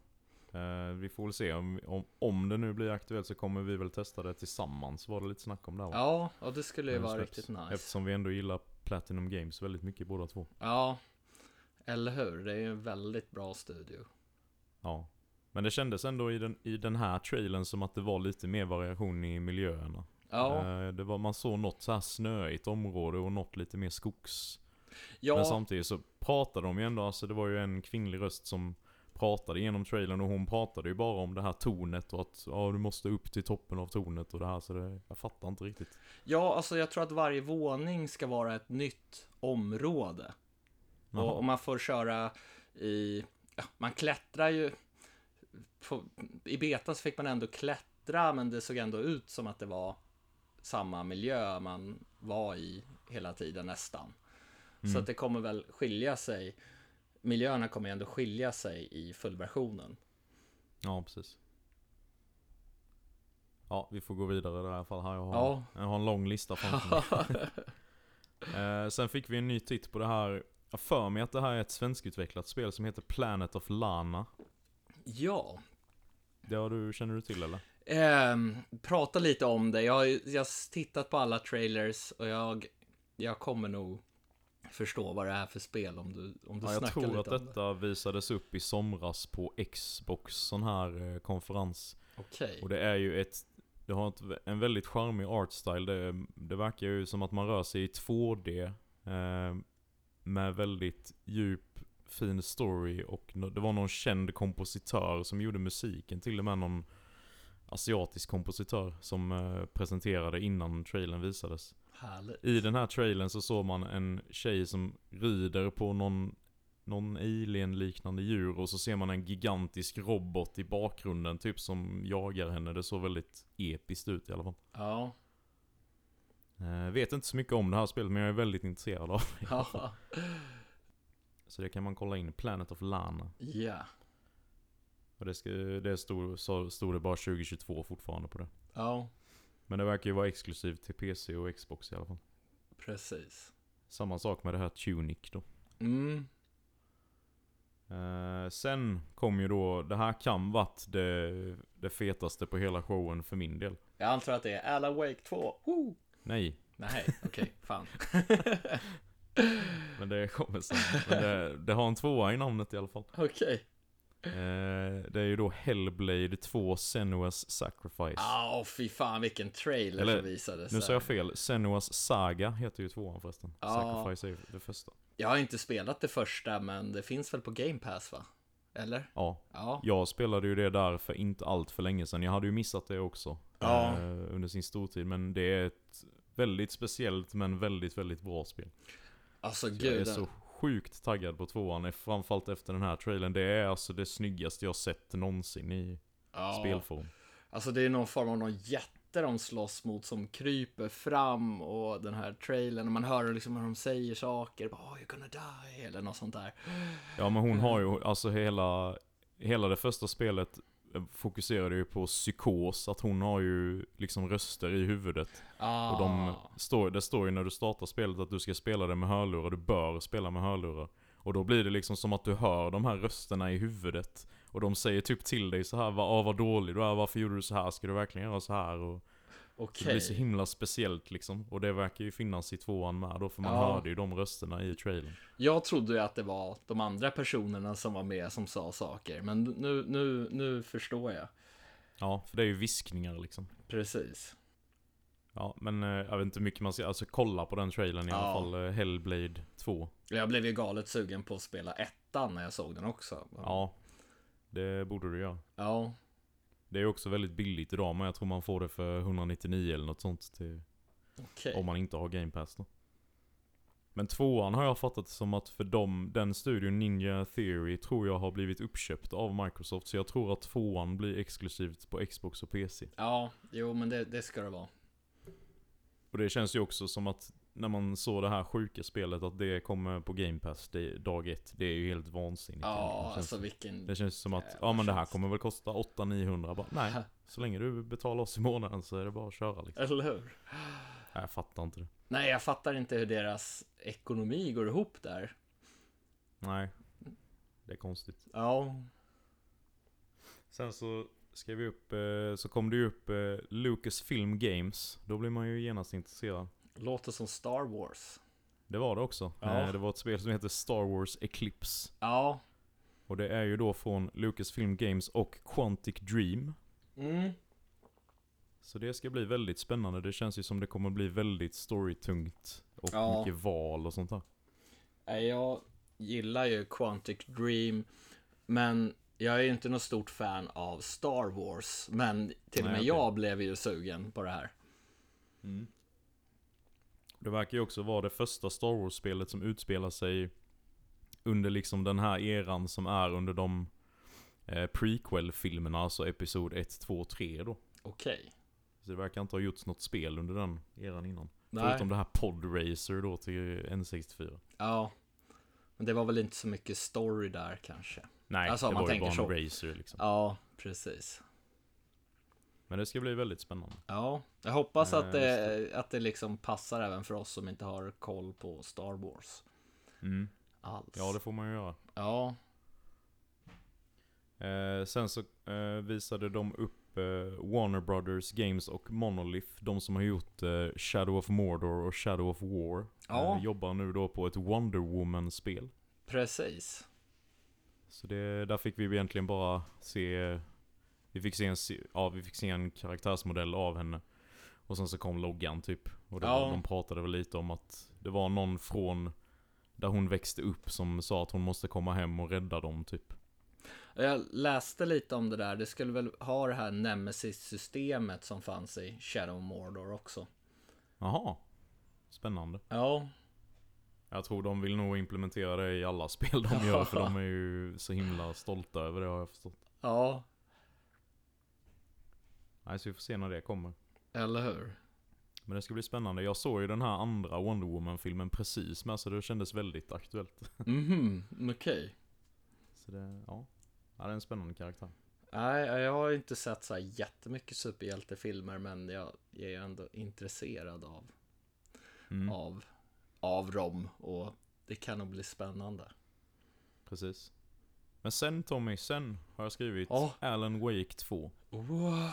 Eh, vi får väl se om, om, om det nu blir aktuellt så kommer vi väl testa det tillsammans var det lite snack om där va? Ja, och det skulle ju det vara släpps. riktigt nice. Eftersom vi ändå gillar Platinum Games väldigt mycket båda två. Ja, eller hur? Det är ju en väldigt bra studio. Ja. Men det kändes ändå i den, i den här trailern som att det var lite mer variation i miljöerna. Ja, Eh, det var, man såg något så här snöigt område och något lite mer skogs. ja, Men samtidigt så pratade de ju ändå, alltså det var ju en kvinnlig röst som pratade genom trailern och hon pratade ju bara om det här tornet och att ja, du måste upp till toppen av tornet och det här så det, jag fattar inte riktigt. ja, alltså jag tror att varje våning ska vara ett nytt område. Jaha. Och om man får köra i, ja, man klättrar ju, på, i betan så fick man ändå klättra, men det såg ändå ut som att det var samma miljö man var i hela tiden nästan. Så Mm. att det kommer väl skilja sig, miljöerna kommer ändå skilja sig i fullversionen. Ja, precis. Ja, vi får gå vidare i det här fallet. Här jag, har, Ja. jag har en lång lista framför mig. <laughs> eh, sen fick vi en ny titt på det här. Jag för mig att det här är ett svenskutvecklat spel som heter Planet of Lana. Ja, Det har du, känner du till eller? Ehm, prata lite om det. Jag har, jag har tittat på alla trailers och jag, jag kommer nog förstå vad det är för spel om du, om du Ja, jag snackar tror lite att om det. detta visades upp i somras på Xbox sån här eh, konferens. Okej. Och det är ju ett, det har ett, en väldigt charmig artstyle. Det, det verkar ju som att man rör sig i 2D. Eh, med väldigt djup, fin story och det var någon känd kompositör som gjorde musiken. Till och med någon asiatisk kompositör som eh, presenterade innan trailern visades. Härligt. I den här trailern så såg man en tjej som rider på någon, någon alien-liknande djur och så ser man en gigantisk robot i bakgrunden typ som jagar henne. Det såg väldigt episkt ut i alla fall. Ja. Eh, vet inte så mycket om det här spelet men jag är väldigt intresserad av det. Ja. <laughs> Så det kan man kolla in, Planet of Lana. Ja. Och det, ska, det stod, så stod det bara 2022 fortfarande på det. Ja, Men det verkar ju vara exklusivt till PC och Xbox i alla fall. precis. Samma sak med det här Tunic då. Mm. Eh, sen kom ju då, det här kan varit det, det fetaste på hela showen för min del. Jag antar att det är Alan Wake 2. Woo! Nej, Nej, okej, fan. <laughs> men det kommer sen. Men det, det har en tvåa i namnet i alla fall. Okej. Eh, det är ju då Hellblade 2 Senua's Sacrifice. Ja, fy fan vilken trailer Eller, som visades. Nu sa jag fel, Senua's Saga heter ju tvåan förresten. Ja. Sacrifice är ju det första. Jag har inte spelat det första, men det finns väl på Game Pass va? Eller? Ja, Ja. jag spelade ju det där för inte allt för länge sedan. Jag hade ju missat det också. Ja. eh, under sin stortid. Men det är ett väldigt speciellt men väldigt, väldigt bra spel. Alltså Så jag gud. är så sjukt taggad på tvåan, framförallt efter den här trailern. Det är alltså det snyggaste jag sett någonsin i ja. spelform. Alltså det är någon form av någon jätte de slåss mot som kryper fram och den här trailern, och man hör liksom hur de säger saker, bara, oh, you're gonna die, eller något sånt där. Ja men hon har ju, alltså hela, hela det första spelet fokuserade ju på psykos, att hon har ju liksom röster i huvudet. Ah. Och de står, det står ju när du startar spelet att du ska spela det med hörlurar, du bör spela med hörlurar. Och då blir det liksom som att du hör de här rösterna i huvudet. Och de säger typ till dig så här, "Va- ah, vad dålig du är, varför gjorde du så här, ska du verkligen göra så här? Och Okej. det blir så himla speciellt liksom. Och det verkar ju finnas i tvåan med då, för man Ja. hörde ju de rösterna i trailern. Jag trodde ju att det var de andra personerna som var med som sa saker, men nu, nu, nu förstår jag. Ja, för det är ju viskningar liksom. Precis. Ja, men eh, jag vet inte hur mycket man ska, alltså kolla på den trailern i Ja. alla fall. eh, Hellblade 2. Jag blev ju galet sugen på att spela ettan när jag såg den också. Ja, det borde du göra. Ja. Det är också väldigt billigt idag, men jag tror man får det för 199 eller något sånt till, Okej. om man inte har Game Pass då. Men tvåan har jag fattat som att för dem, den studion Ninja Theory tror jag har blivit uppköpt av Microsoft. Så jag tror att tvåan blir exklusivt på Xbox och PC. Ja, jo men det, det ska det vara. Och det känns ju också som att när man såg det här sjuka spelet att det kommer på Game Pass det, dag ett. Det är ju helt vansinnigt. Ja, det, känns, alltså vilken... det känns som att, ja men det här kommer väl kosta 800-900 bara, Nej, så länge du betalar oss i månaden så är det bara att köra liksom. Eller hur? Nej, jag fattar inte det. Nej, jag fattar inte hur deras ekonomi går ihop där. Nej, det är konstigt. Ja, Sen så skrev vi upp, eh, så kom det ju upp eh, Lucasfilm Games. Då blir man ju genast intresserad. Låter som Star Wars. Det var det också. Ja. Eh, Det var ett spel som heter Star Wars Eclipse. Ja. Och det är ju då från Lucasfilm Games och Quantic Dream. Mm. Så det ska bli väldigt spännande. Det känns ju som det kommer bli väldigt storytungt. Och Ja. mycket val och sånt där. Nej, Jag gillar ju Quantic Dream, men jag är ju inte något stort fan av Star Wars. Men till och Nej, med okej. jag blev ju sugen på det här. Det verkar ju också vara det första Star Wars-spelet som utspelar sig under liksom den här eran som är under de eh, prequel-filmerna, alltså Episod 1, 2, 3 då. Okej. Så det verkar inte ha gjorts något spel under den eran innan. Nej. Förutom det här Podracer då till N64. Ja. Men det var väl inte så mycket story där kanske. Nej, Alltså, det man var ju bara en racer liksom. Ja, precis. Men det ska bli väldigt spännande. Ja, jag hoppas Eh, att det, att det liksom passar även för oss som inte har koll på Star Wars. Mm. Alls. Ja, det får man ju göra. Ja, Eh, sen så eh, visade de upp eh, Warner Brothers Games och Monolith. De som har gjort eh, Shadow of Mordor och Shadow of War. Ja. Eh, jobbar nu då på ett Wonder Woman-spel. precis. Så det, där fick vi egentligen bara se, vi fick se en, ja, vi fick se en karaktärsmodell av henne. Och sen så kom loggan typ. Och det Ja. de pratade väl lite om att det var någon från där hon växte upp som sa att hon måste komma hem och rädda dem typ. Jag läste lite om det där. Det skulle väl ha det här Nemesis-systemet som fanns i Shadow Mordor också. Jaha. Spännande. Ja, Jag tror de vill nog implementera det i alla <laughs> spel de gör för <laughs> de är ju så himla stolta över det har jag förstått. ja, Nej, så vi får se när det kommer. eller hur? Men det ska bli spännande. Jag såg ju den här andra Wonder Woman-filmen precis med så det kändes väldigt aktuellt. <laughs> Mhm, okej. Så det, ja. ja det är en spännande karaktär. Nej, jag har inte sett så här jättemycket superhjältefilmer, men jag är ju ändå intresserad av, Mm, av, av dem och det kan nog bli spännande. Precis. Men sen Tommy, sen har jag skrivit Ja. Alan Wake 2. Wow.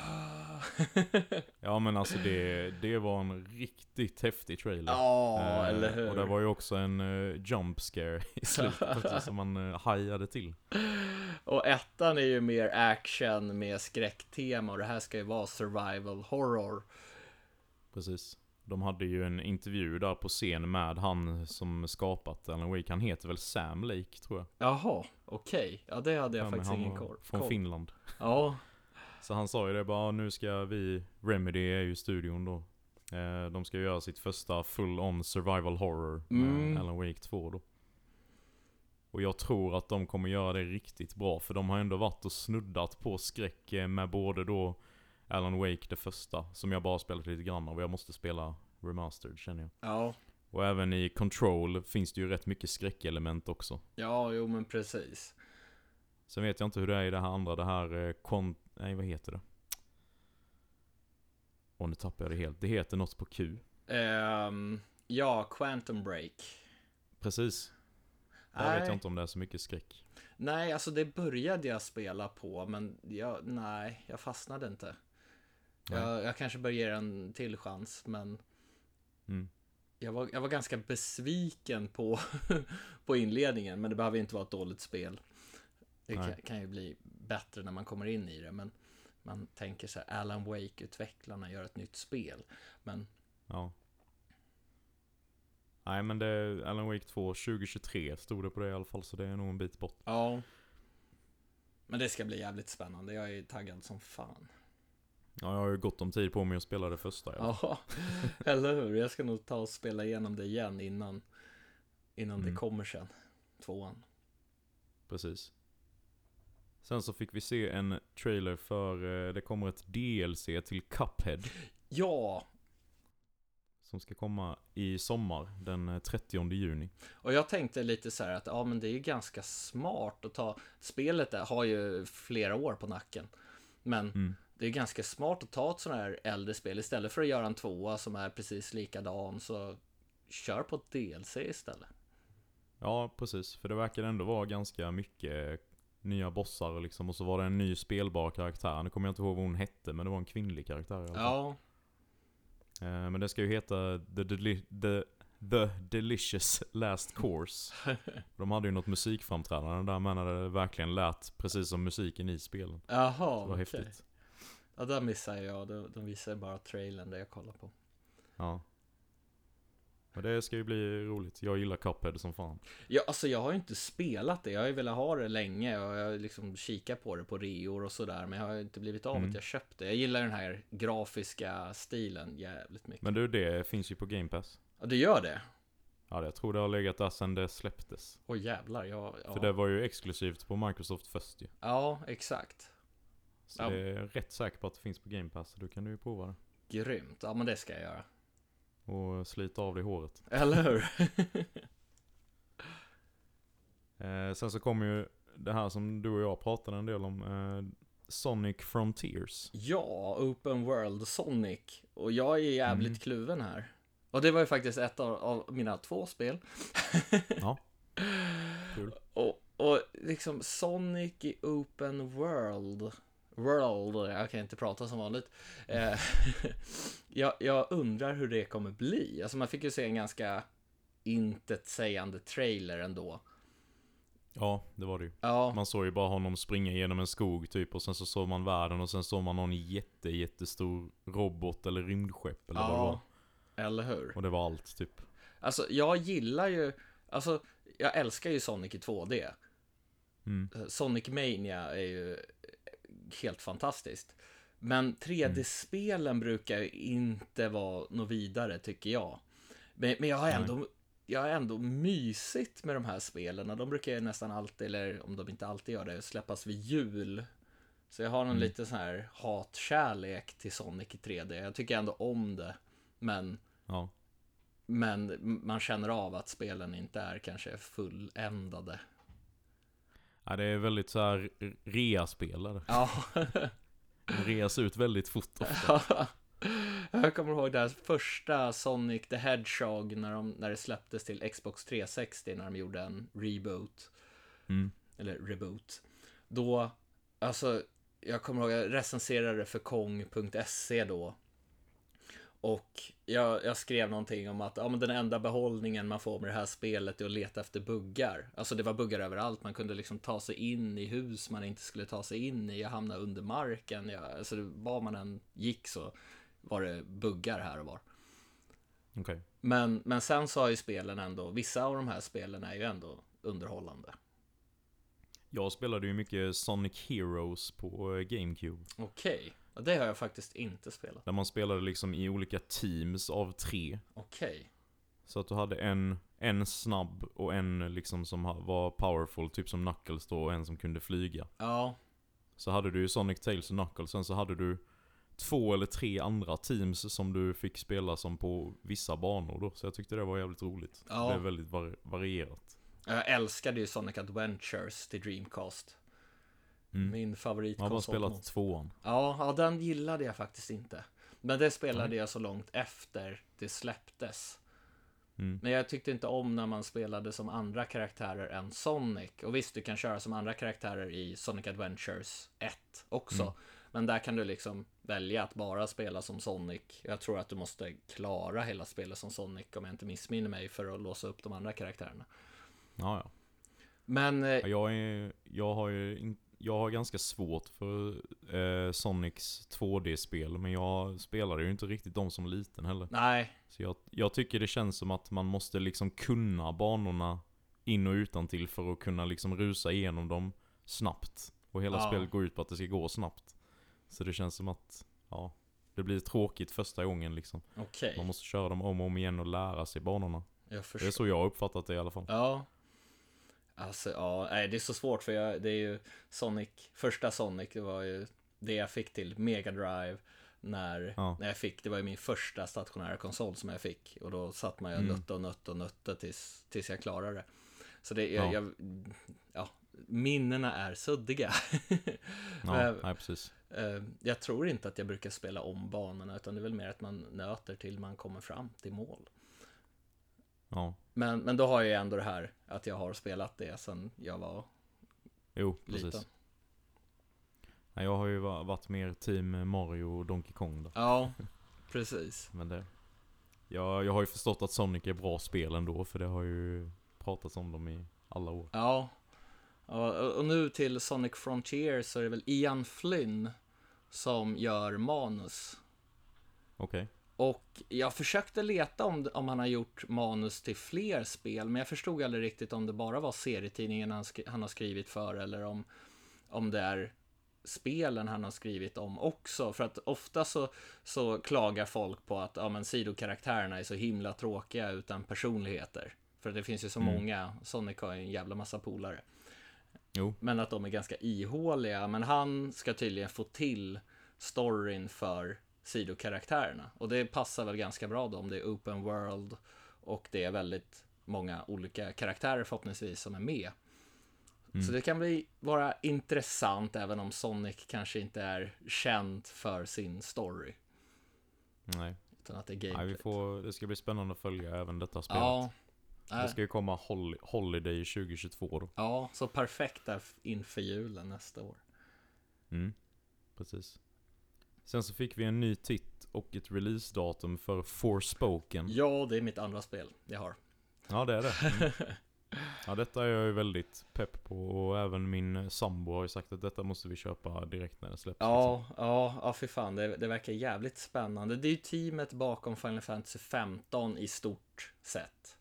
<laughs> Ja men alltså det, det var en riktigt häftig trailer. ja, Eh, eller hur? Och det var ju också en uh, jump scare i <laughs> slutet som man uh, hajade till. Och ettan är ju mer action med skräcktema och det här ska ju vara survival horror. Precis. De hade ju en intervju där på scen med han som skapat Alan Wake. Han heter väl Sam Lake tror jag. Jaha, okej. Ja, det hade jag Ja, faktiskt ingen koll. Från koll. Finland. Ja, Så han sa ju det bara, nu ska vi, Remedy är ju studion då. Eh, de ska göra sitt första full-on survival horror med Mm. Alan Wake 2 då. Och jag tror att de kommer göra det riktigt bra, för de har ändå varit och snuddat på skräck eh, med både då Alan Wake det första, som jag bara spelat lite grann av, jag måste spela remastered känner jag. ja, Och även i Control finns det ju rätt mycket skräckelement också. ja, jo men precis. Sen vet jag inte hur det är i det här andra, det här eh, kon... Nej, vad heter det? Åh, nu tappar jag det helt. Det heter något på Q. Ehm, ja, Quantum Break. Precis. Där Nej. vet jag inte om det är så mycket skräck. Nej, alltså det började jag spela på, men jag, nej, jag fastnade inte. Jag, jag kanske bör ge den en till chans, men Mm. jag var, jag var ganska besviken på, <laughs> på inledningen, men det behöver inte vara ett dåligt spel. Det kan, kan ju bli bättre när man kommer in i det, men man tänker så här, Alan Wake-utvecklarna gör ett nytt spel. Men Ja. Nej men det är Alan Wake 2 2023 stod det på det i alla fall så det är nog en bit bort. ja, men det ska bli jävligt spännande. Jag är taggad som fan. Ja jag har ju gott om tid på mig att spela det första. Ja. Ja, <laughs> eller hur? Jag ska nog ta och spela igenom det igen innan, innan Mm. det kommer sen. Tvåan. Precis. Sen så fick vi se en trailer för, eh, det kommer ett DLC till Cuphead. Ja, Som ska komma i sommar, den eh, 30 juni. Och jag tänkte lite så här att ja, men det är ju ganska smart att ta. Spelet där har ju flera år på nacken, men Mm. Det är ganska smart att ta ett sånt här äldre spel istället för att göra en tvåa som är precis likadan. Så kör på ett DLC istället. Ja, precis. För det verkar ändå vara ganska mycket nya bossar liksom. Och så var det en ny spelbar karaktär. Nu kommer jag inte ihåg vad hon hette, men det var en kvinnlig karaktär fall. Ja, Eh, Men det ska ju heta The, Deli- The, The Delicious Last Course. <laughs> De hade ju något musikframträdande där men det verkligen lät precis som musiken i spelen. jaha, okej. häftigt. Ja, där missade jag. De, de visade bara trailern där jag kollade på. Ja. Men det ska ju bli roligt. Jag gillar Cuphead som fan. Ja, alltså jag har ju inte spelat det. Jag har ju velat ha det länge och jag har liksom kikat på det på reor och sådär. Men jag har ju inte blivit av Mm. att jag köpte. Jag gillar den här grafiska stilen jävligt mycket. Men du, det finns ju på Game Pass. Ja, det gör det? Ja, det- jag tror det har legat där sedan det släpptes. Åh jävlar, jag, ja. För det var ju exklusivt på Microsoft först ju. ja, exakt. Så Ja. det är rätt säker på att det finns på Game Pass. Så då kan du ju prova det. Grymt. Ja, men det ska jag göra. Och slita av dig håret. Eller hur? <laughs> Eh, sen så kommer ju det här som du och jag pratade en del om. Eh, Sonic Frontiers. ja, Open World Sonic. Och jag är jävligt Mm. kluven här. Och det var ju faktiskt ett av, av mina två spel. Ja. <laughs> Kul. Och, och liksom Sonic i Open World. World, jag kan inte prata som vanligt. Eh, <laughs> jag, jag undrar hur det kommer bli. Alltså man fick ju se en ganska intetsägande trailer ändå. Ja, det var det ju. Ja, Man såg ju bara honom springa genom en skog typ och sen så såg man världen och sen såg man någon jätte, jättestor robot eller rymdskepp eller vad det var. ja eller hur? Och det var allt typ. Alltså jag gillar ju, alltså jag älskar ju Sonic i 2D. Mm. Sonic Mania är ju helt fantastiskt. Men 3D-spelen brukar ju inte vara något vidare tycker jag. Men, men jag har ändå jag har ändå mysigt med de här spelen de brukar ju nästan alltid, eller om de inte alltid gör det, släppas vid jul. Så jag har någon lite sån här hatkärlek till Sonic i 3D. Jag tycker ändå om det. Men, Ja. men man känner av att spelen inte är kanske fulländade. Ja. Det är väldigt så här rea-spelare. Ja. Reas ut väldigt fort ofta. Jag kommer ihåg här första Sonic the Hedgehog när, de, när det släpptes till Xbox 360 när de gjorde en reboot. Mm. Eller reboot. Då, alltså, jag kommer ihåg, jag recenserade för Kong.se då. Och jag, jag skrev någonting om att ja, men den enda behållningen man får med det här spelet är att leta efter buggar. Alltså det var buggar överallt. Man kunde liksom ta sig in i hus man inte skulle ta sig in i. Jag hamnade under marken. Jag, alltså var man än gick så var det buggar här och var. Okej. Men, men sen så har ju spelen ändå, vissa av de här spelen är ju ändå underhållande. Jag spelade ju mycket Sonic Heroes på eh, GameCube. Okej, ja, det har jag faktiskt inte spelat. Där man spelade liksom i olika teams av tre. Okej, Så att du hade en, en snabb och en liksom som var powerful, typ som Knuckles då, och en som kunde flyga. ja, Så hade du ju Sonic, Tails och Knuckles, sen så hade du två eller tre andra teams som du fick spela som på vissa banor då. Så jag tyckte det var jävligt roligt. Ja. Det blev väldigt var- varierat. jag älskade ju Sonic Adventures till Dreamcast. Mm. Min Jag har bara favoritkonsol. spelat tvåan. Ja, ja, den gillade jag faktiskt inte. Men det spelade jag så långt efter det släpptes. Mm. Men jag tyckte inte om när man spelade som andra karaktärer än Sonic. Och visst, du kan köra som andra karaktärer i Sonic Adventures 1 också. Mm. Men där kan du liksom välja att bara spela som Sonic. Jag tror att du måste klara hela spelet som Sonic om jag inte missminner mig för att låsa upp de andra karaktärerna. Ja, ja. Men eh, Ja, Jag, är, jag har ju in, jag har ganska svårt för eh, Sonics 2D-spel, men jag spelade ju inte riktigt dem som liten heller. nej, Så jag, jag tycker det känns som att man måste liksom kunna banorna in och utan till för att kunna liksom rusa igenom dem snabbt. Och hela Ja. spelet går ut på att det ska gå snabbt. Så det känns som att, ja, det blir tråkigt första gången liksom. okej. Man måste köra dem om och om igen och lära sig banorna. Det är så jag har uppfattat det i alla fall. Ja. Alltså, ja, nej, det är så svårt för jag, det är ju Sonic, första Sonic, det var ju det jag fick till Mega Drive. när, Ja. när jag fick, det var ju min första stationära konsol som jag fick. Och då satt man ju och Mm. nötte och nötte och nötte tills, tills jag klarade det. Så det, Ja. jag, jag, ja, minnena är suddiga. <laughs> Ja, Eh, nej, precis. Eh, Jag tror inte att jag brukar spela om banorna, utan det är väl mer att man nöter till man kommer fram till mål. Ja, Men, men då har jag ju ändå det här att jag har spelat det sen jag var jo, precis. liten. Nej, jag har ju va- varit mer team Mario och Donkey Kong då. Ja, <laughs> precis. Men det... Jag, jag har ju förstått att Sonic är bra spel ändå, för det har ju pratats om dem i alla år. Ja. Och, och nu till Sonic Frontier så är det väl Ian Flynn som gör manus. Okej. Och jag försökte leta om, om han har gjort manus till fler spel, men jag förstod aldrig riktigt om det bara var serietidningen han, skri- han har skrivit för eller om, om det är spelen han har skrivit om också. För att ofta så, så klagar folk på att ja, men sidokaraktärerna är så himla tråkiga utan personligheter. För det finns ju så Mm. många, Sonic har ju en jävla massa polare. Jo. Men att de är ganska ihåliga. Men han ska tydligen få till storyn för sidokaraktärerna. Och det passar väl ganska bra då om det är open world och det är väldigt många olika karaktärer förhoppningsvis som är med. Mm. Så det kan bli vara intressant även om Sonic kanske inte är känd för sin story. Nej. Utan att det är Nej, gameplay. vi får, det ska bli spännande att följa även detta spelet. Ja. Det Nej. ska ju komma hol Holiday 2022 då. Ja, så perfekt där inför julen nästa år. Mm. Precis. Sen så fick vi en ny titt och ett releasedatum för Forspoken. Ja, det är mitt andra spel jag har. Ja, det är det. Mm. <laughs> Ja, detta är jag ju väldigt pepp på och även min sambo har ju sagt att detta måste vi köpa direkt när det släpps. liksom. Ja, ja, ja för fan, det, det verkar jävligt spännande. Det är ju teamet bakom Final Fantasy 15 i stort sett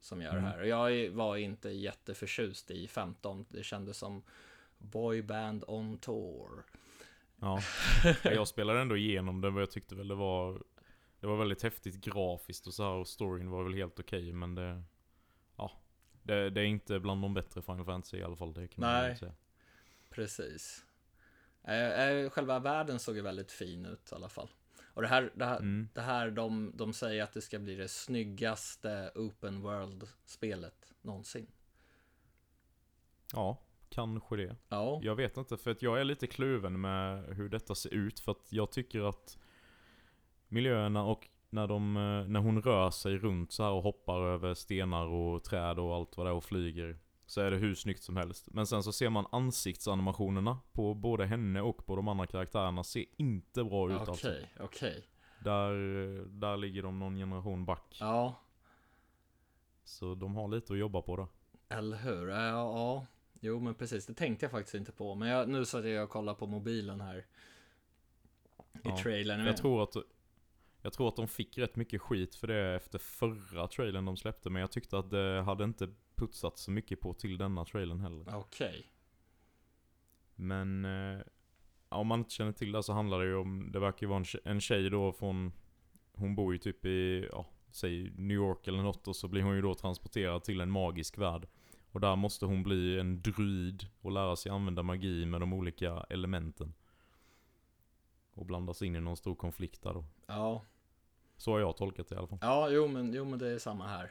som gör Mm. det här. Och jag var inte jätteförtjust i 15. Det kändes som boyband on tour. Ja. <laughs> Ja, Jag spelade ändå igenom det, men jag tyckte väl det var Det var väldigt häftigt grafiskt och så här och storyn var väl helt okej men det Ja det, det är inte bland de bättre Final Fantasy i alla fall, det kan man Nej. väl säga. Precis. Eh, eh, själva världen såg ju väldigt fin ut i alla fall. Och det här, det här, Mm. det här de, de säger att det ska bli det snyggaste open world-spelet någonsin. Ja, kanske det. Ja, Jag vet inte, för att jag är lite kluven med hur detta ser ut. För att jag tycker att miljöerna och när, de, eh, när hon rör sig runt så här och hoppar över stenar och träd och allt vad det är och flyger. Så är det hur snyggt som helst. Men sen så ser man ansiktsanimationerna på både henne och på de andra karaktärerna ser inte bra ut okej, alltså. okej. Där, där ligger de någon generation back. Ja, Så de har lite att jobba på då. eller hur? Ja, ja, jo men precis, det tänkte jag faktiskt inte på. Men jag, nu satt jag och kollade på mobilen här. I Ja, trailern. Jag tror att jag tror att de fick rätt mycket skit för det efter förra trailern de släppte Men jag tyckte att det hade inte putsat så mycket på till denna trailern heller Okej. Men eh, om man inte känner till det så handlar det ju om Det verkar ju vara en tjej, en tjej då från Hon bor ju typ i, ja, säg New York eller något och så blir hon ju då transporterad till en magisk värld Och där måste hon bli en druid och lära sig använda magi med de olika elementen Och blandas in i någon stor konflikt där då Ja. Så har jag tolkat det i alla fall. Ja, jo men, jo men det är samma här.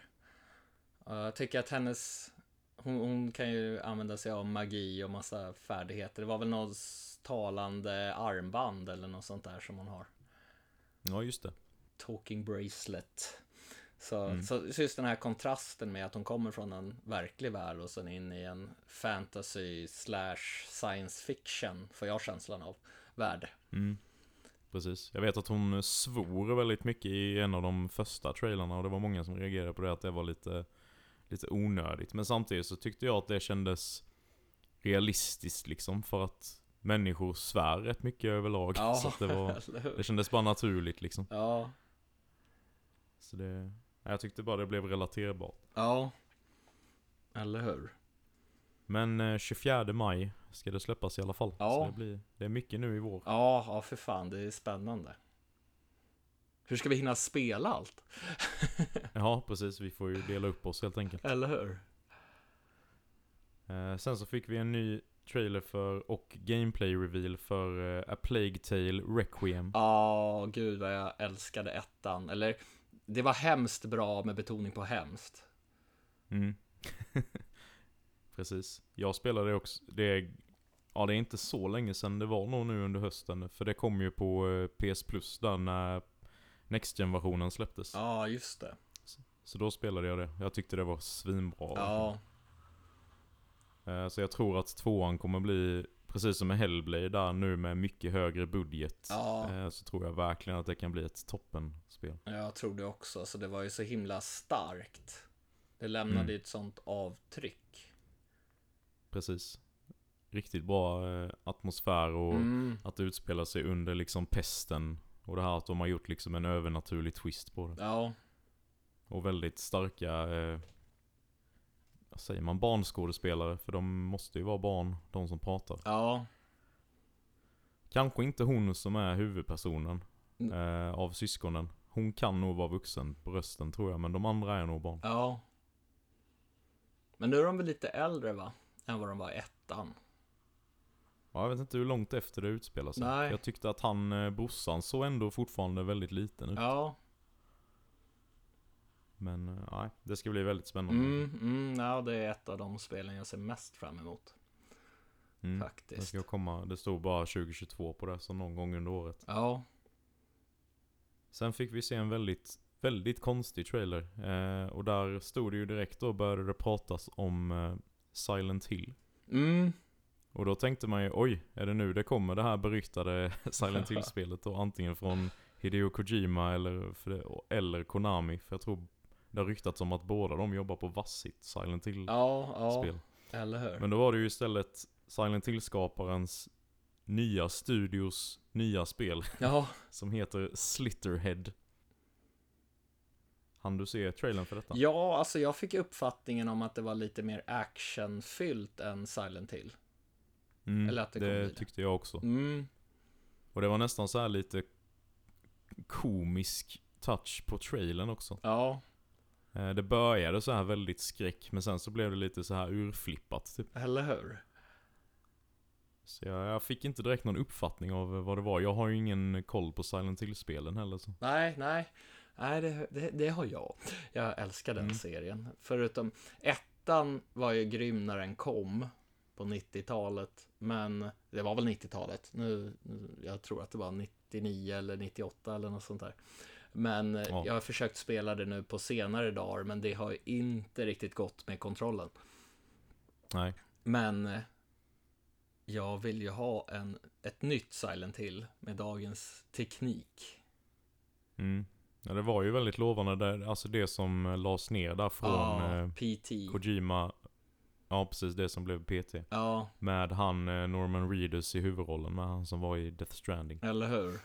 Uh, jag tycker att hennes, hon, hon kan ju använda sig av magi och massa färdigheter. Det var väl något talande armband eller något sånt där som hon har. Ja, just det. Talking bracelet. Så, Mm. så så just den här kontrasten med att hon kommer från en verklig värld och sen in i en fantasy slash science fiction, får jag känslan av, värld. Mm. Precis. Jag vet att hon svor väldigt mycket i en av de första trailerna och det var många som reagerade på det att det var lite, lite onödigt. Men samtidigt så tyckte jag att det kändes realistiskt liksom för att människor svär rätt mycket överlag. Så att det, var, <laughs> det kändes bara naturligt liksom. Ja, Så det, jag tyckte bara det blev relaterbart. ja. Eller hur? Men eh, 24 maj ska det släppas i alla fall. Ja. Så det, blir, det är mycket nu i vår. Ja, ja för fan, det är spännande. Hur ska vi hinna spela allt? <laughs> Ja, precis. Vi får ju dela upp oss helt enkelt. Eller hur? Eh, sen så fick vi en ny trailer för och gameplay reveal för eh, A Plague Tale Requiem. Ja, gud vad jag älskade ettan. Eller, det var hemskt bra med betoning på hemskt. Mm. <laughs> Precis. Jag spelade också. Det är, ja, det är inte så länge sedan. Det var nog nu under hösten. För det kom ju på eh, PS Plus där när Next Gen-versionen släpptes. Ja, just det. Så då spelade jag det. Jag tyckte det var svinbra. Ja, Eh, Så jag tror att tvåan kommer bli, precis som med Hellblade där nu med mycket högre budget. Ja. eh, Så tror jag verkligen att det kan bli ett toppenspel. jag tror det också. Så det var ju så himla starkt. Det lämnade Mm. ett sånt avtryck. Precis. Riktigt bra eh, atmosfär och Mm. att det utspelar sig under liksom pesten. Och det här att de har gjort liksom en övernaturlig twist på det. Ja, Och väldigt starka, eh, säger man, barnskådespelare. För de måste ju vara barn, de som pratar. ja, Kanske inte hon som är huvudpersonen Mm. eh, av syskonen. Hon kan nog vara vuxen på rösten tror jag, men de andra är nog barn. ja. Men nu är de väl lite äldre va? Än vad de var i ettan. Ja, jag vet inte hur långt efter det utspelar sig. Nej. Jag tyckte att han, eh, brorsan, såg ändå fortfarande väldigt liten ut. Ja, Men eh, nej, det ska bli väldigt spännande. mm, mm, ja det är ett av de spelen jag ser mest fram emot. Mm. Det Faktiskt. ska komma, det stod bara 2022 på det, så någon gång under året. Ja, Sen fick vi se en väldigt, väldigt konstig trailer. Eh, och där stod det ju direkt då började det pratas om eh, Silent Hill. mm, Och då tänkte man ju, oj, är det nu det kommer det här beryktade <laughs> Silent <laughs> Hill-spelet då? Antingen från Hideo Kojima eller, det, eller Konami. För jag tror det har ryktats om att båda de jobbar på vassigt Silent ja, Hill-spel. ja, eller hur? Men då var det ju istället Silent Hill-skaparens nya studios nya spel Ja, <laughs> som heter Slitterhead. Han du se trailern för detta? ja, alltså jag fick uppfattningen om att det var lite mer actionfyllt än Silent Hill. Mm, eller att det det tyckte jag också. Mm, Och det var nästan så här lite komisk touch på trailern också. ja, Det började så här väldigt skräck, men sen så blev det lite så här urflippat typ. eller hur? Så jag, jag fick inte direkt någon uppfattning av vad det var. Jag har ju ingen koll på Silent Hill-spelen heller så. Nej, nej. Nej, det, det, det har jag. Jag älskar den Mm. serien. Förutom ettan var ju grym när den kom på 90-talet. Men det var väl 90-talet. Nu, nu, jag tror att det var 99 eller 98 eller något sånt där. Men Ja. jag har försökt spela det nu på senare dagar, men det har inte riktigt gått med kontrollen. Nej. Men eh, jag vill ju ha en, ett nytt Silent Hill med dagens teknik. Mm. Ja, det var ju väldigt lovande där, alltså det som eh, lades ner där från Ja, eh, PT. Kojima. Ja, precis det som blev PT. Ja, Med han Norman Reedus i huvudrollen, med han som var i Death Stranding. eller hur?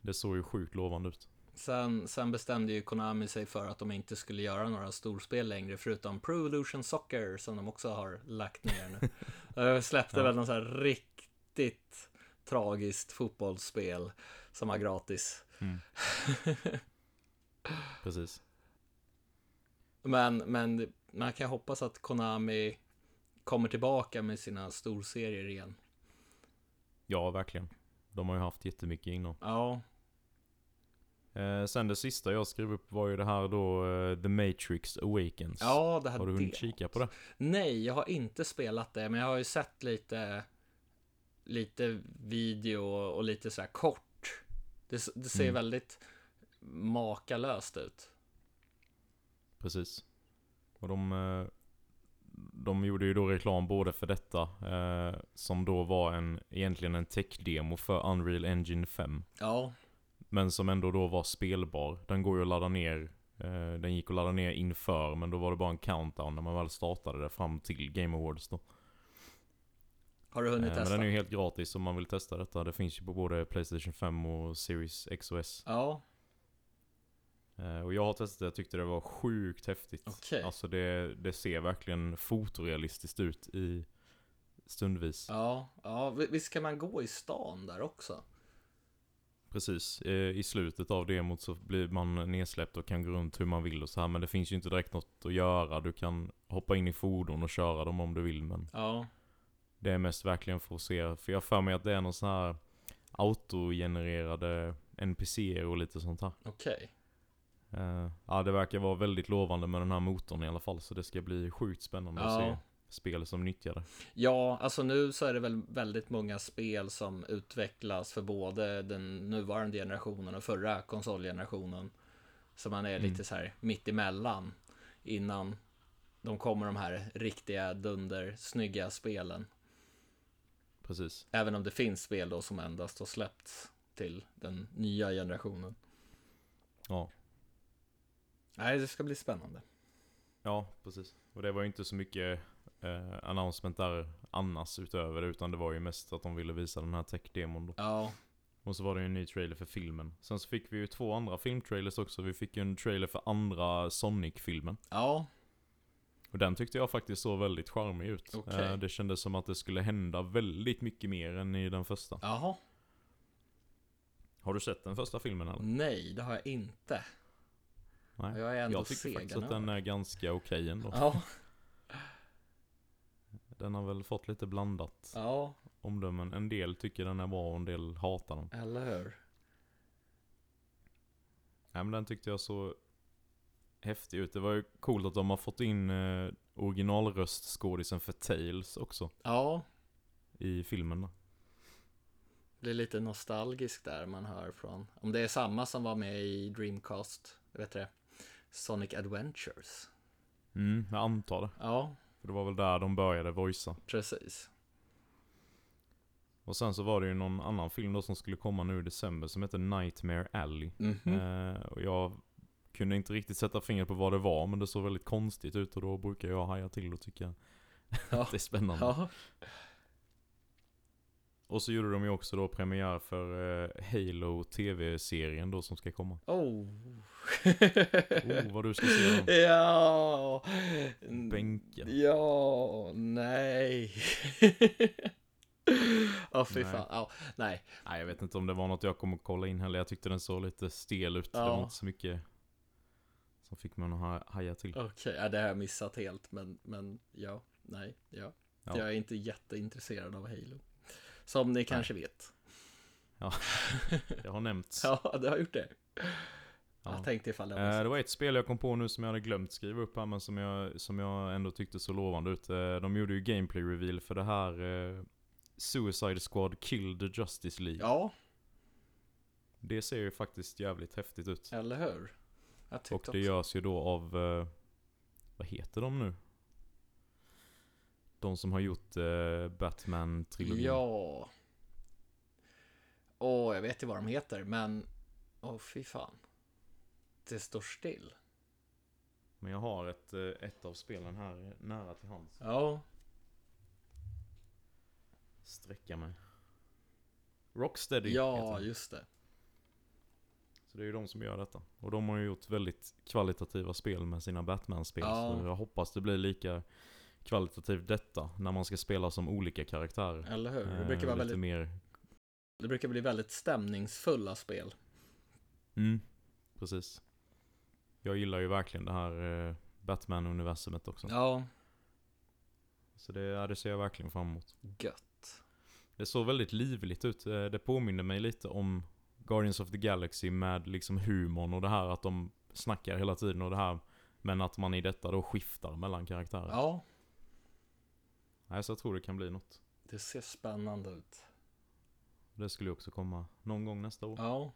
Det såg ju sjukt lovande ut. Sen, sen bestämde ju Konami sig för att de inte skulle göra några storspel längre, förutom Pro Evolution Soccer, som de också har lagt ner nu. De <laughs> släppte Ja. väl något så här riktigt tragiskt fotbollsspel som var gratis. Mm. <laughs> Precis. Men, men man kan hoppas att Konami kommer tillbaka med sina storserier igen. Ja, verkligen. De har ju haft jättemycket innan. Ja, Eh, sen det sista jag skrev upp var ju det här då, eh, The Matrix Awakens. ja det här Har du hunnit det- kika på det? Nej, jag har inte spelat det, men jag har ju sett lite lite video och lite så här kort. Det, det ser Mm. väldigt makalöst ut. Precis. Och de, eh, de gjorde ju då reklam både för detta, eh, som då var en, egentligen en tech-demo för Unreal Engine 5. Ja, Men som ändå då var spelbar. Den går ju att ladda ner. Eh, den gick att ladda ner inför, men då var det bara en countdown när man väl startade det fram till Game Awards då. har du hunnit Eh, men testa? den är ju helt gratis om man vill testa detta. Det finns ju på både Playstation 5 och Series X och S. Ja, Eh, och jag har testat det, jag tyckte det var sjukt häftigt. Okej. Alltså det, det ser verkligen fotorealistiskt ut i stundvis. ja, ja, vi- visst kan man gå i stan där också? Precis. Eh, I slutet av demot så blir man nedsläppt och kan gå runt hur man vill och så här. Men det finns ju inte direkt något att göra. Du kan hoppa in i fordon och köra dem om du vill. Men Ja, Det är mest verkligen för att se, för jag för mig att det är någon sån här autogenererade NPCer och lite sånt här. Okej. Eh, ja, det verkar vara väldigt lovande med den här motorn i alla fall, så det ska bli sjukt spännande att Ja. se spel som nyttjar det. Ja, alltså nu så är det väl väldigt många spel som utvecklas för både den nuvarande generationen och förra konsolgenerationen. Så man är Mm. lite så här mitt emellan innan de kommer de här riktiga dunder snygga spelen. Precis. Även om det finns spel då som endast har släppts till den nya generationen. Ja. Nej, det ska bli spännande. Ja, precis. Och det var ju inte så mycket eh, announcement där annars utöver det, utan det var ju mest att de ville visa den här tech-demon då. Ja, Och så var det ju en ny trailer för filmen. Sen så fick vi ju två andra filmtrailers också. Vi fick ju en trailer för andra Sonic-filmen. ja, Och den tyckte jag faktiskt såg väldigt charmig ut. Okej. Eh, det kändes som att det skulle hända väldigt mycket mer än i den första. jaha. Har du sett den första filmen eller? Nej, det har jag inte. Nej. Jag är ändå Jag tycker faktiskt att den är ganska okej ändå. Ja, <laughs> Den har väl fått lite blandat ja, omdömen. En del tycker den är bra och en del hatar den. eller hur? Nej men den tyckte jag så häftig ut. Det var ju coolt att de har fått in eh, originalröstskådisen för Tails också Ja, i filmen då. blir lite nostalgisk där man hör från. Om det är samma som var med i Dreamcast, vet det? Sonic Adventures. Mm, jag antar det. Ja, det var väl där de började voicea. precis. Och sen så var det ju någon annan film då som skulle komma nu i december som heter Nightmare Alley. Mhm. Eh, och jag kunde inte riktigt sätta fingret på vad det var men det såg väldigt konstigt ut och då brukar jag haja till och tycka Ja. <laughs> att det är spännande. Ja, Och så gjorde de ju också då premiär för eh, Halo TV-serien då som ska komma. oh. Oh, vad du ska se den. <laughs> Ja. Bänken. Ja, nej. <laughs> Ja, fy Nej. fan. Ja, nej. Nej, jag vet inte om det var något jag kommer kolla in heller. Jag tyckte den såg lite stel ut. Det Ja. var inte så mycket som fick mig att ha- haja till. Okej, ja, det har jag missat helt, men, men ja, nej, ja. Ja. Jag är inte jätteintresserad av Halo. Som ni kanske vet. <laughs> Det har nämnts. Ja, det har gjort det. Ja. Jag tänkte ifall det var så. det var ett spel jag kom på nu som jag hade glömt skriva upp här men som jag, som jag ändå tyckte så lovande ut. Eh, de gjorde ju gameplay reveal för det här eh, Suicide Squad Kill the Justice League. Ja, Det ser ju faktiskt jävligt häftigt ut. eller hur? Och det också. görs ju då av, eh, vad heter de nu? De som har gjort eh, Batman-trilogin. Ja. Åh, jag vet ju vad de heter, men... Åh, fy fan. Det står still. Men jag har ett, eh, ett av spelen här nära till hands. Ja. Sträcka mig. Rocksteady Ja, just det. Så det är ju de som gör detta. Och de har ju gjort väldigt kvalitativa spel med sina Batman-spel. Ja. Så jag hoppas det blir lika kvalitativt detta när man ska spela som olika karaktärer. Eller hur? Det Eh, brukar, vara lite väldigt, mer... det brukar bli väldigt stämningsfulla spel. Mm, precis. Jag gillar ju verkligen det här eh, Batman-universumet också. Ja, Så det, ja, det ser jag verkligen fram emot. gött. Det såg väldigt livligt ut. Eh, Det påminner mig lite om Guardians of the Galaxy med liksom humorn och det här att de snackar hela tiden och det här. Men att man i detta då skiftar mellan karaktärer. Ja, Nej, så jag tror det kan bli något. det ser spännande ut. Det skulle ju också komma någon gång nästa år. Ja,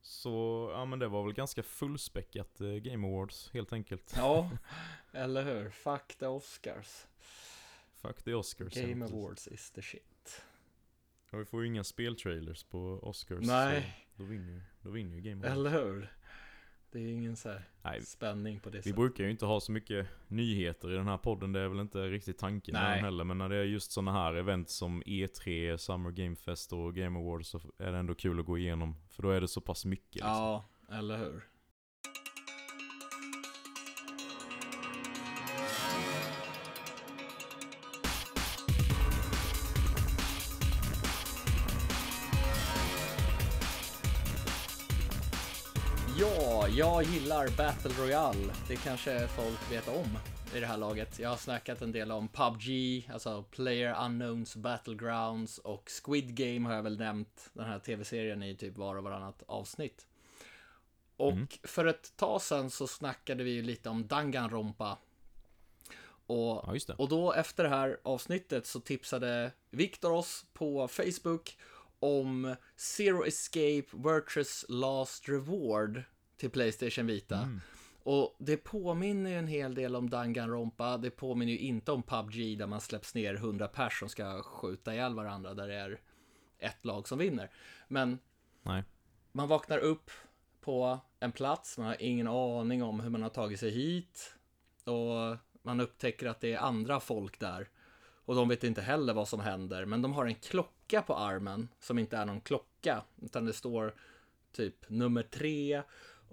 Så, ja men det var väl ganska fullspäckat eh, Game Awards helt enkelt. ja, <laughs> eller hur? Fuck the Oscars. Fuck the Oscars. ja, Game. Awards is the shit. Och vi får ju inga speltrailers på Oscars. Nej. Då vinner då vinner ju Game Awards. Eller hur? Det är ingen så Nej, spänning på det Vi sättet. brukar ju inte ha så mycket nyheter i den här podden, det är väl inte riktigt tanken Nej. heller. Men när det är just sådana här event som E3, Summer Game Fest och Game Awards så är det ändå kul att gå igenom. För då är det så pass mycket liksom. Ja, eller hur? Jag gillar Battle Royale. Det kanske folk vet om. i det här laget. Jag har snackat en del om PubG, alltså Player Unknowns Battlegrounds och Squid Game har jag väl nämnt den här tv-serien i typ var och varannat avsnitt. Och Mm. för ett tag sedan så snackade vi ju lite om Danganronpa. Och, Ja, och då efter det här avsnittet så tipsade Viktor oss på Facebook om Zero Escape Virtuous Last Reward till Playstation Vita. Mm. Och det påminner ju en hel del om Danganronpa. Det påminner ju inte om PubG där man släpps ner 100 pers som ska skjuta ihjäl varandra där det är ett lag som vinner. Men Nej. man vaknar upp på en plats, man har ingen aning om hur man har tagit sig hit. Och man upptäcker att det är andra folk där. Och de vet inte heller vad som händer, men de har en klocka på armen som inte är någon klocka, utan det står typ nummer tre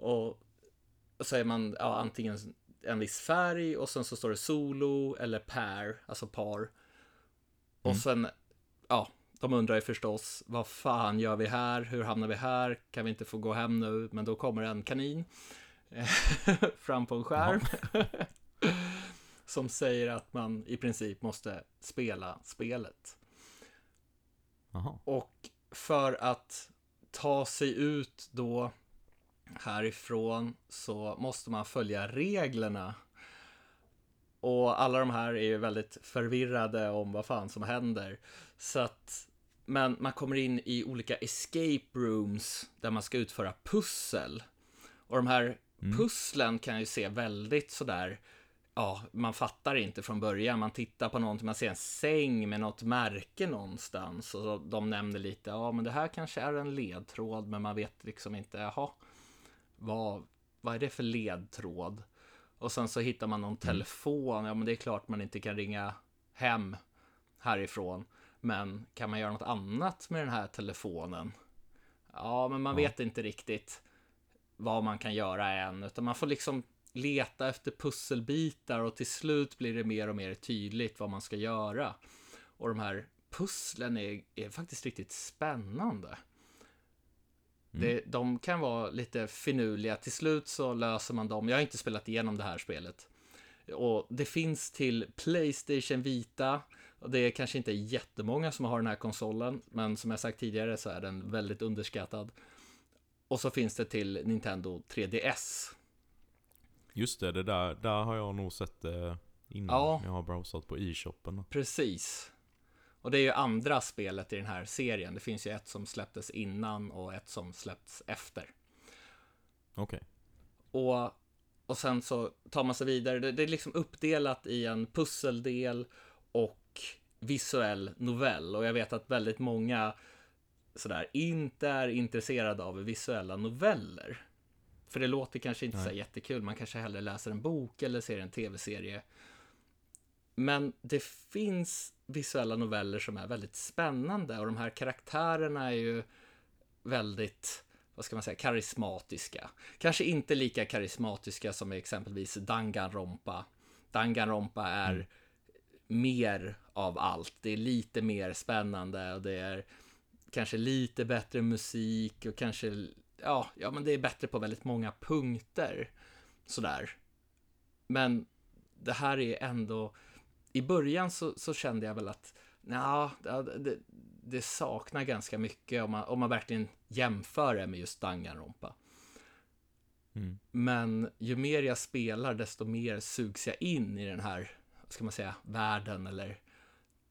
och så är man ja, antingen en viss färg och sen så står det solo eller pair, alltså par. Och sen, ja, de undrar ju förstås, vad fan gör vi här? Hur hamnar vi här? Kan vi inte få gå hem nu? Men då kommer en kanin <laughs> fram på en skärm. <laughs> som säger att man i princip måste spela spelet. Jaha. Och för att ta sig ut då härifrån så måste man följa reglerna. Och alla de här är ju väldigt förvirrade om vad fan som händer. Så att, men man kommer in i olika escape rooms där man ska utföra pussel. Och de här pusslen kan ju se väldigt sådär, ja, man fattar inte från början. Man tittar på någonting, man ser en säng med något märke någonstans. Och de nämner lite, ja men det här kanske är en ledtråd, men man vet liksom inte, jaha, vad, vad är det för ledtråd? Och sen så hittar man någon telefon, ja men det är klart man inte kan ringa hem härifrån. Men kan man göra något annat med den här telefonen? Ja, men man vet inte riktigt vad man kan göra än, utan man får liksom leta efter pusselbitar och till slut blir det mer och mer tydligt vad man ska göra. Och de här pusslen är, är faktiskt riktigt spännande. Det, de kan vara lite finurliga. Till slut så löser man dem. Jag har inte spelat igenom det här spelet. Och det finns till Playstation Vita. Och det är kanske inte jättemånga som har den här konsolen. Men som jag sagt tidigare så är den väldigt underskattad. Och så finns det till Nintendo 3DS. Just det, det där, där har jag nog sett det innan. Ja. Jag har browsat på e-shoppen. Precis. Och det är ju andra spelet i den här serien. Det finns ju ett som släpptes innan och ett som släppts efter. Okej. Och, och sen så tar man sig vidare. Det, det är liksom uppdelat i en pusseldel och visuell novell. Och jag vet att väldigt många sådär inte är intresserade av visuella noveller. För det låter kanske inte så Nej. jättekul. Man kanske hellre läser en bok eller ser en tv-serie. Men det finns visuella noveller som är väldigt spännande och de här karaktärerna är ju väldigt, vad ska man säga, karismatiska. Kanske inte lika karismatiska som exempelvis Danganronpa. Danganronpa är mer av allt. Det är lite mer spännande och det är kanske lite bättre musik och kanske, ja, ja men det är bättre på väldigt många punkter. Sådär. Men det här är ändå, i början så, så kände jag väl att nja, det, det, saknar ganska mycket om man, om man verkligen jämför det med just Danganronpa. Mm. Men ju mer jag spelar, desto mer sugs jag in i den här, ska man säga, världen eller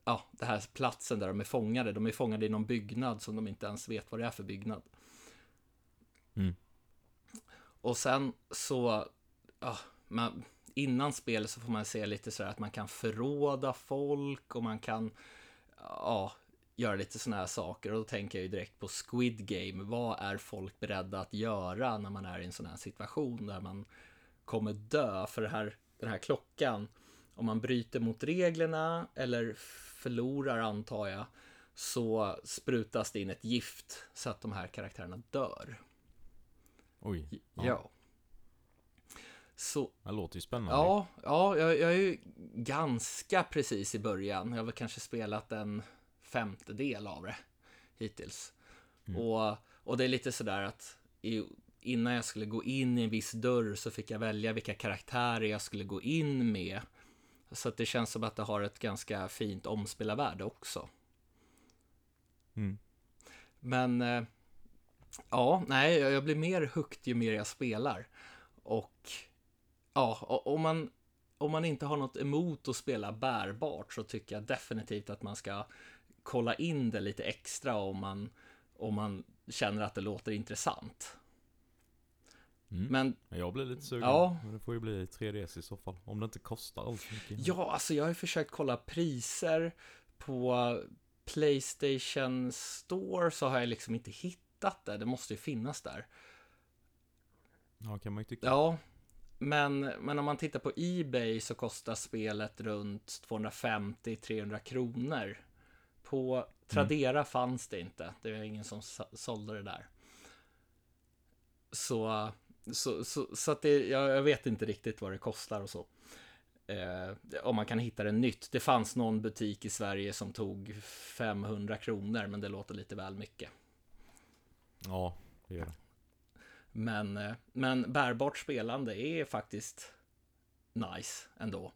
ja, den här platsen där de är fångade. De är fångade i någon byggnad som de inte ens vet vad det är för byggnad. Mm. Och sen så, ja, man, innan spel så får man se lite sådär att man kan förråda folk och man kan, ja, göra lite sådana här saker. Och då tänker jag ju direkt på Squid Game. Vad är folk beredda att göra när man är i en sån här situation där man kommer dö för det här, den här klockan? Om man bryter mot reglerna eller förlorar antar jag så sprutas det in ett gift så att de här karaktärerna dör. Oj. Ja. Så Det låter ju spännande. Ja, ja jag, jag är ju ganska precis i början. Jag har väl kanske spelat en femtedel av det hittills. Och, och det är lite sådär att i, innan jag skulle gå in i en viss dörr så fick jag välja vilka karaktärer jag skulle gå in med. Så att det känns som att det har ett ganska fint omspelarvärde också. Mm. Men eh, ja, nej, jag jag blir mer hooked ju mer jag spelar. Och ja, om man, om man inte har något emot att spela bärbart så tycker jag definitivt att man ska kolla in det lite extra om man, om man känner att det låter intressant. Mm. Men Jag blir lite sugen. Ja. Men det får ju bli 3DS i så fall. Om det inte kostar allt för mycket. Ja, alltså jag har ju försökt kolla priser på Playstation Store så har jag liksom inte hittat det. Det måste ju finnas där. Ja, kan man ju tycka. Ja, men, men om man tittar på Ebay så kostar spelet runt 250-300 kronor. På Tradera fanns det inte. Det var ingen som sålde det där. Så, så, så, så att det, jag, jag vet inte riktigt vad det kostar och så. Eh, om man kan hitta det nytt. Det fanns någon butik i Sverige som tog 500 kronor, men det låter lite väl mycket. Ja, det gör det. Men, eh, men bärbart spelande är faktiskt nice ändå.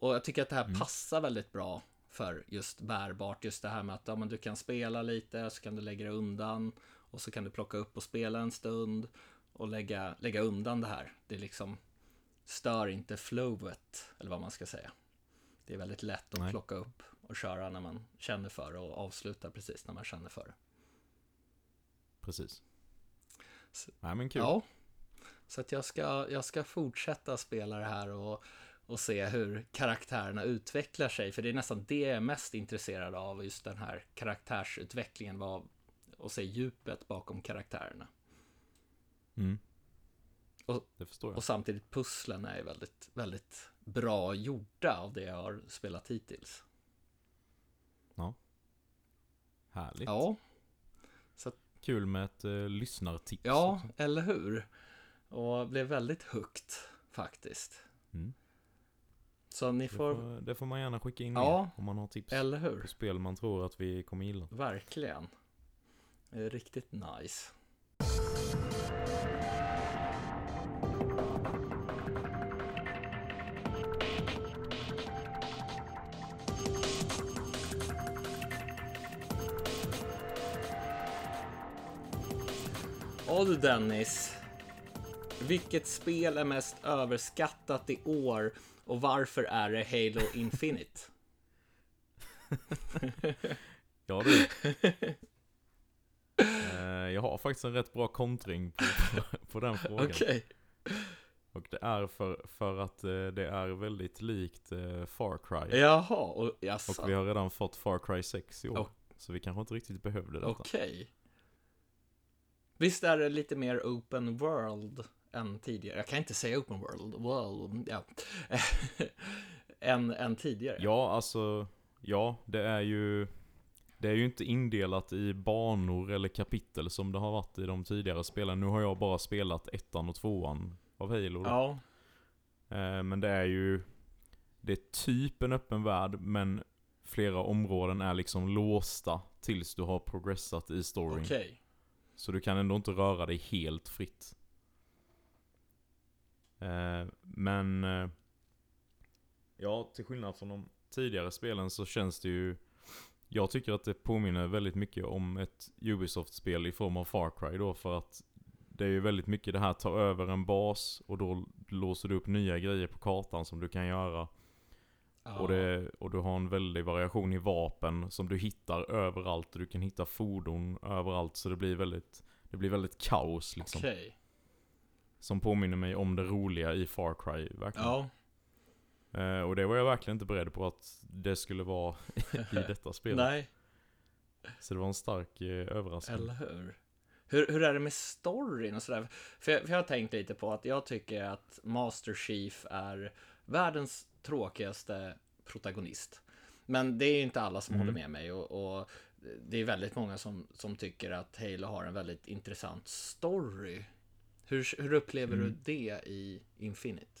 Och jag tycker att det här passar väldigt bra för just bärbart. Just det här med att ja, men du kan spela lite, så kan du lägga det undan och så kan du plocka upp och spela en stund och lägga, lägga undan det här. Det liksom stör inte flowet, eller vad man ska säga. Det är väldigt lätt att Nej. plocka upp och köra när man känner för det och avsluta precis när man känner för det. Precis. Nej men kul. Ja, så att jag ska, jag ska fortsätta spela det här och, och se hur karaktärerna utvecklar sig. För det är nästan det jag är mest intresserad av, just den här karaktärsutvecklingen vad, och se djupet bakom karaktärerna. Mm. Och-. Och samtidigt pusslen är väldigt, väldigt bra gjorda av det jag har spelat hittills. Härligt. Ja, Kul med ett uh, lyssnartips ja, också. eller hur? Och blev väldigt högt faktiskt. Mm. Så ni Det, får, får, det får man gärna skicka in Ja. om man har tips eller hur? på spel man tror att vi kommer gilla. Verkligen. Riktigt nice. Ja du Dennis. Vilket spel är mest överskattat i år och varför är det Halo Infinite? <laughs> Ja du. Eh, jag har faktiskt en rätt bra kontring på, på, <laughs> på den frågan. Okej. Och det är för, för att eh, det är väldigt likt eh, Far Cry. Jaha, och jaså. Och vi har redan fått Far Cry 6 i år. Och- Så vi kanske inte riktigt behövde detta. Okej. Visst är det lite mer open world än tidigare? Jag kan inte säga open world. World, ja. <laughs> än, än tidigare. Ja, alltså, ja, det är ju Det är ju inte indelat i banor eller kapitel som det har varit i de tidigare spelen. Nu har jag bara spelat ettan och tvåan av Halo. då. Ja, Eh, Men det är ju Det är typ en öppen värld, men flera områden är liksom låsta tills du har progressat i storyn. okej. Så du kan ändå inte röra dig helt fritt. Eh, men... Eh, ja, till skillnad från de tidigare spelen så känns det ju... Jag tycker att det påminner väldigt mycket om ett Ubisoft-spel i form av Far Cry då, för att det är ju väldigt mycket det här, ta över en bas och då låser du upp nya grejer på kartan som du kan göra. Ja. Och, det, och du har en väldig variation i vapen som du hittar överallt. Och du kan hitta fordon överallt. Så det blir väldigt, det blir väldigt kaos liksom. Okej. Som påminner mig om det roliga i Far Cry verkligen. Ja, Eh, och det var jag verkligen inte beredd på att det skulle vara <laughs> i detta spel. nej, Så det var en stark eh, överraskning. eller hur? hur? Hur är det med storyn och sådär? För, jag- för jag har tänkt lite på att jag tycker att Master Chief är världens tråkigaste protagonist. Men det är inte alla som Mm. håller med mig och, och det är väldigt många som, som tycker att Halo har en väldigt intressant story. Hur, hur upplever Mm. du det i Infinite?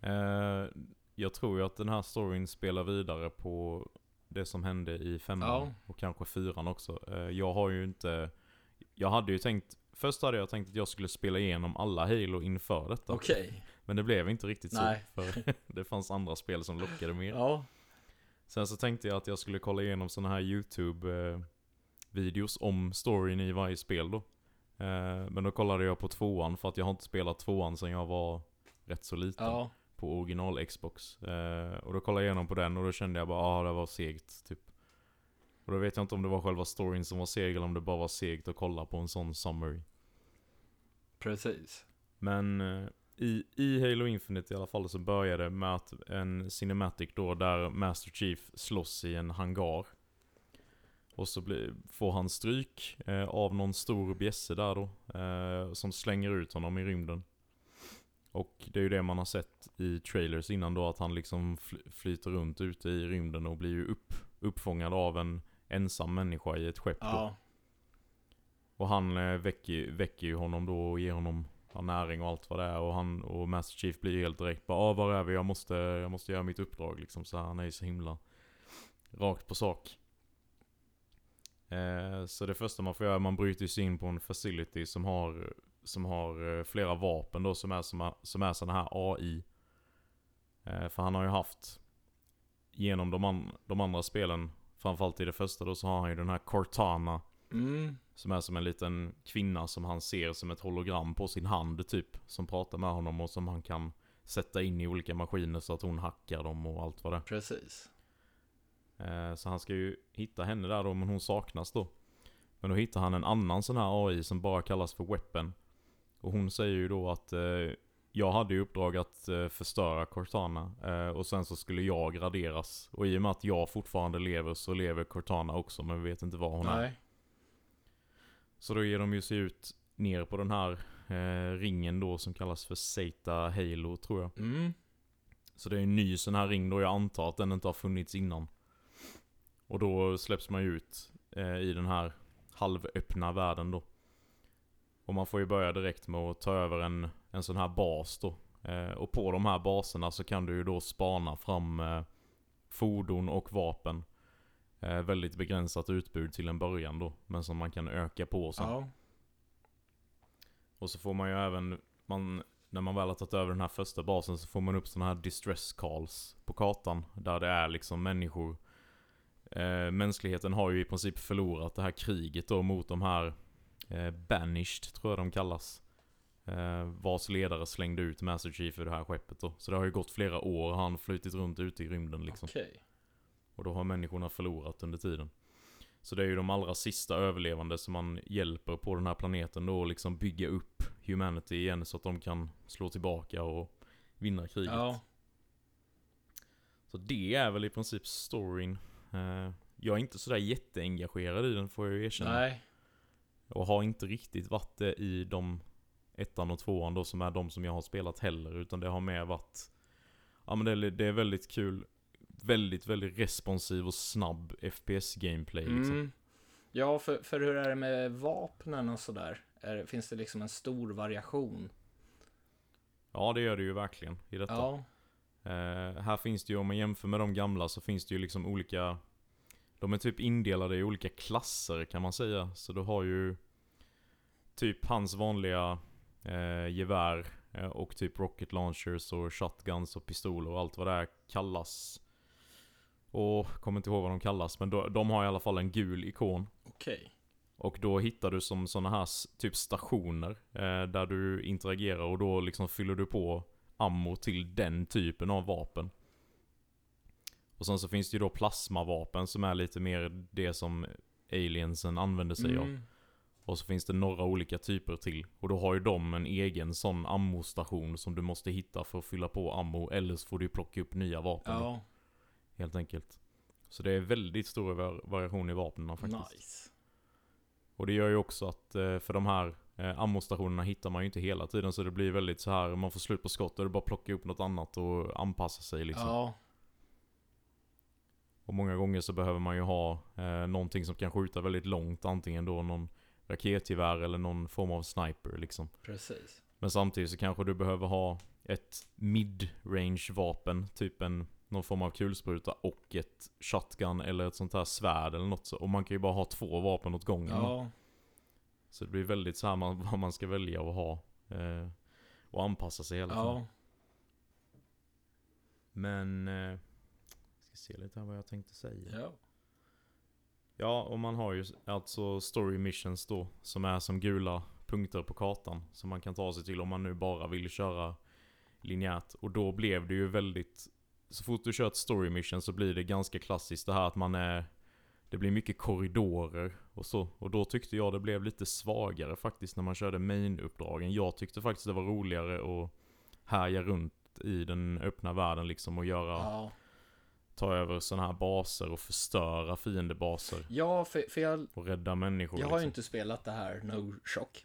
Eh, jag tror ju att den här storyn spelar vidare på det som hände i femman Ja. och kanske fyran också. Eh, jag har ju inte... Jag hade ju tänkt... Först hade jag tänkt att jag skulle spela igenom alla Halo inför detta. Okej, Men det blev inte riktigt Nej. så. För <laughs> det fanns andra spel som lockade mer. Ja. Sen så tänkte jag att jag skulle kolla igenom såna här YouTube-videos om storyn i varje spel då. Eh, Men då kollade jag på tvåan för att jag har inte spelat tvåan sedan jag var rätt så liten. Ja. På original Xbox. Eh, Och då kollade jag igenom på den och då kände jag bara ah det var segt typ. Och då vet jag inte om det var själva storyn som var seg eller om det bara var segt att kolla på en sån summary. Precis. Men eh, i, i Halo Infinite i alla fall så börjar det med att en cinematic då där Master Chief slåss i en hangar. Och så blir, får han stryk eh, av någon stor bjässe där då. Eh, som slänger ut honom i rymden. Och det är ju det man har sett i trailers innan då att han liksom fly, flyter runt ute i rymden och blir ju upp, uppfångad av en ensam människa i ett skepp då. Ja. Och han eh, väcker, väcker ju honom då och ger honom ja, näring och allt vad det är. Och han och Master Chief blir ju helt direkt bara ah, var är vi? Jag måste, jag måste göra mitt uppdrag liksom. Så han är ju så himla rakt på sak. Eh, så det första man får göra, man bryter sig in på en facility som har, som har eh, flera vapen då som är, som, som är sådana här AI. Eh, för han har ju haft, genom de, an, de andra spelen, framförallt i det första då, så har han ju den här Cortana. Mm. Som är som en liten kvinna som han ser som ett hologram på sin hand typ. Som pratar med honom och som han kan sätta in i olika maskiner så att hon hackar dem och allt vad det är. Precis. Eh, Så han ska ju hitta henne där då, men hon saknas då. Men då hittar han en annan sån här AI som bara kallas för Weapon. Och hon säger ju då att eh, jag hade ju uppdrag att eh, förstöra Cortana. Eh, och sen så skulle jag raderas. Och i och med att jag fortfarande lever så lever Cortana också, men vi vet inte var hon är. Så då ger de ju sig ut ner på den här eh, ringen då som kallas för Zeta Halo tror jag. Mm. Så det är en ny sån här ring då, jag antar att den inte har funnits innan. Och då släpps man ju ut eh, i den här halvöppna världen då. Och man får ju börja direkt med att ta över en, en sån här bas då. Eh, och på de här baserna så kan du ju då spana fram eh, fordon och vapen. Eh, väldigt begränsat utbud till en början då, men som man kan öka på sen. Ja. Och så får man ju även, man, när man väl har tagit över den här första basen så får man upp sådana här distress calls på kartan. Där det är liksom människor. Eh, mänskligheten har ju i princip förlorat det här kriget då mot de här eh, banished, tror jag de kallas. Eh, vars ledare slängde ut Master Chief ur det här skeppet då. Så det har ju gått flera år, han har flutit runt ute i rymden liksom. Okej. Och då har människorna förlorat under tiden. Så det är ju de allra sista överlevande som man hjälper på den här planeten då och liksom bygga upp humanity igen så att de kan slå tillbaka och vinna kriget. Ja. Så det är väl i princip storyn. Eh, Jag är inte sådär jätteengagerad i den får jag ju erkänna. Nej. Och har inte riktigt varit det i de ettan och tvåan då som är de som jag har spelat heller. Utan det har mer varit, ja men det är, det är väldigt kul. Väldigt, väldigt responsiv och snabb FPS-gameplay liksom. Mm. Ja, för, för hur är det med vapnen och sådär? Är, finns det liksom en stor variation? Ja det gör det ju verkligen i detta. Ja. Eh, här finns det ju, om man jämför med de gamla så finns det ju liksom olika De är typ indelade i olika klasser kan man säga. Så du har ju Typ hans vanliga eh, gevär eh, och typ rocket launchers och shotguns och pistoler och allt vad det är kallas. Och kommer inte ihåg vad de kallas men då, de har i alla fall en gul ikon. Okej. Och då hittar du som såna här typ stationer eh, där du interagerar och då liksom fyller du på ammo till den typen av vapen. Och sen så finns det ju då plasmavapen som är lite mer det som aliensen använder sig av. Mm. Och så finns det några olika typer till. Och då har ju de en egen sån ammostation som du måste hitta för att fylla på ammo. Eller så får du plocka upp nya vapen. Ja, Helt enkelt. Så det är väldigt stor var- variation i vapnen faktiskt. nice. Och det gör ju också att eh, för de här eh, ammostationerna hittar man ju inte hela tiden så det blir väldigt så här man får slut på skott och det bara plocka upp något annat och anpassa sig liksom. Ja, Och många gånger så behöver man ju ha eh, någonting som kan skjuta väldigt långt, antingen då någon raketgevär eller någon form av sniper liksom. precis. Men samtidigt så kanske du behöver ha ett mid-range vapen, typ en någon form av kulspruta och ett shotgun eller ett sånt här svärd eller något så. Och man kan ju bara ha två vapen åt gången. Ja, Så det blir väldigt så här man, <laughs> vad man ska välja att ha. Eh, och anpassa sig hela tiden. ja. Men... Eh, ska se lite här vad jag tänkte säga. Ja. Ja, och man har ju alltså story missions då, som är som gula punkter på kartan. Som man kan ta sig till om man nu bara vill köra linjärt. Och då blev det ju väldigt... Så fort du kör ett story mission så blir det ganska klassiskt det här att man är... Det blir mycket korridorer och så. Och då tyckte jag det blev lite svagare faktiskt när man körde main-uppdragen. Jag tyckte faktiskt det var roligare att härja runt i den öppna världen liksom och göra... Ja, Ta över sådana här baser och förstöra fiendebaser. ja för, för jag, Och rädda människor jag har ju liksom. inte spelat det här, no shock.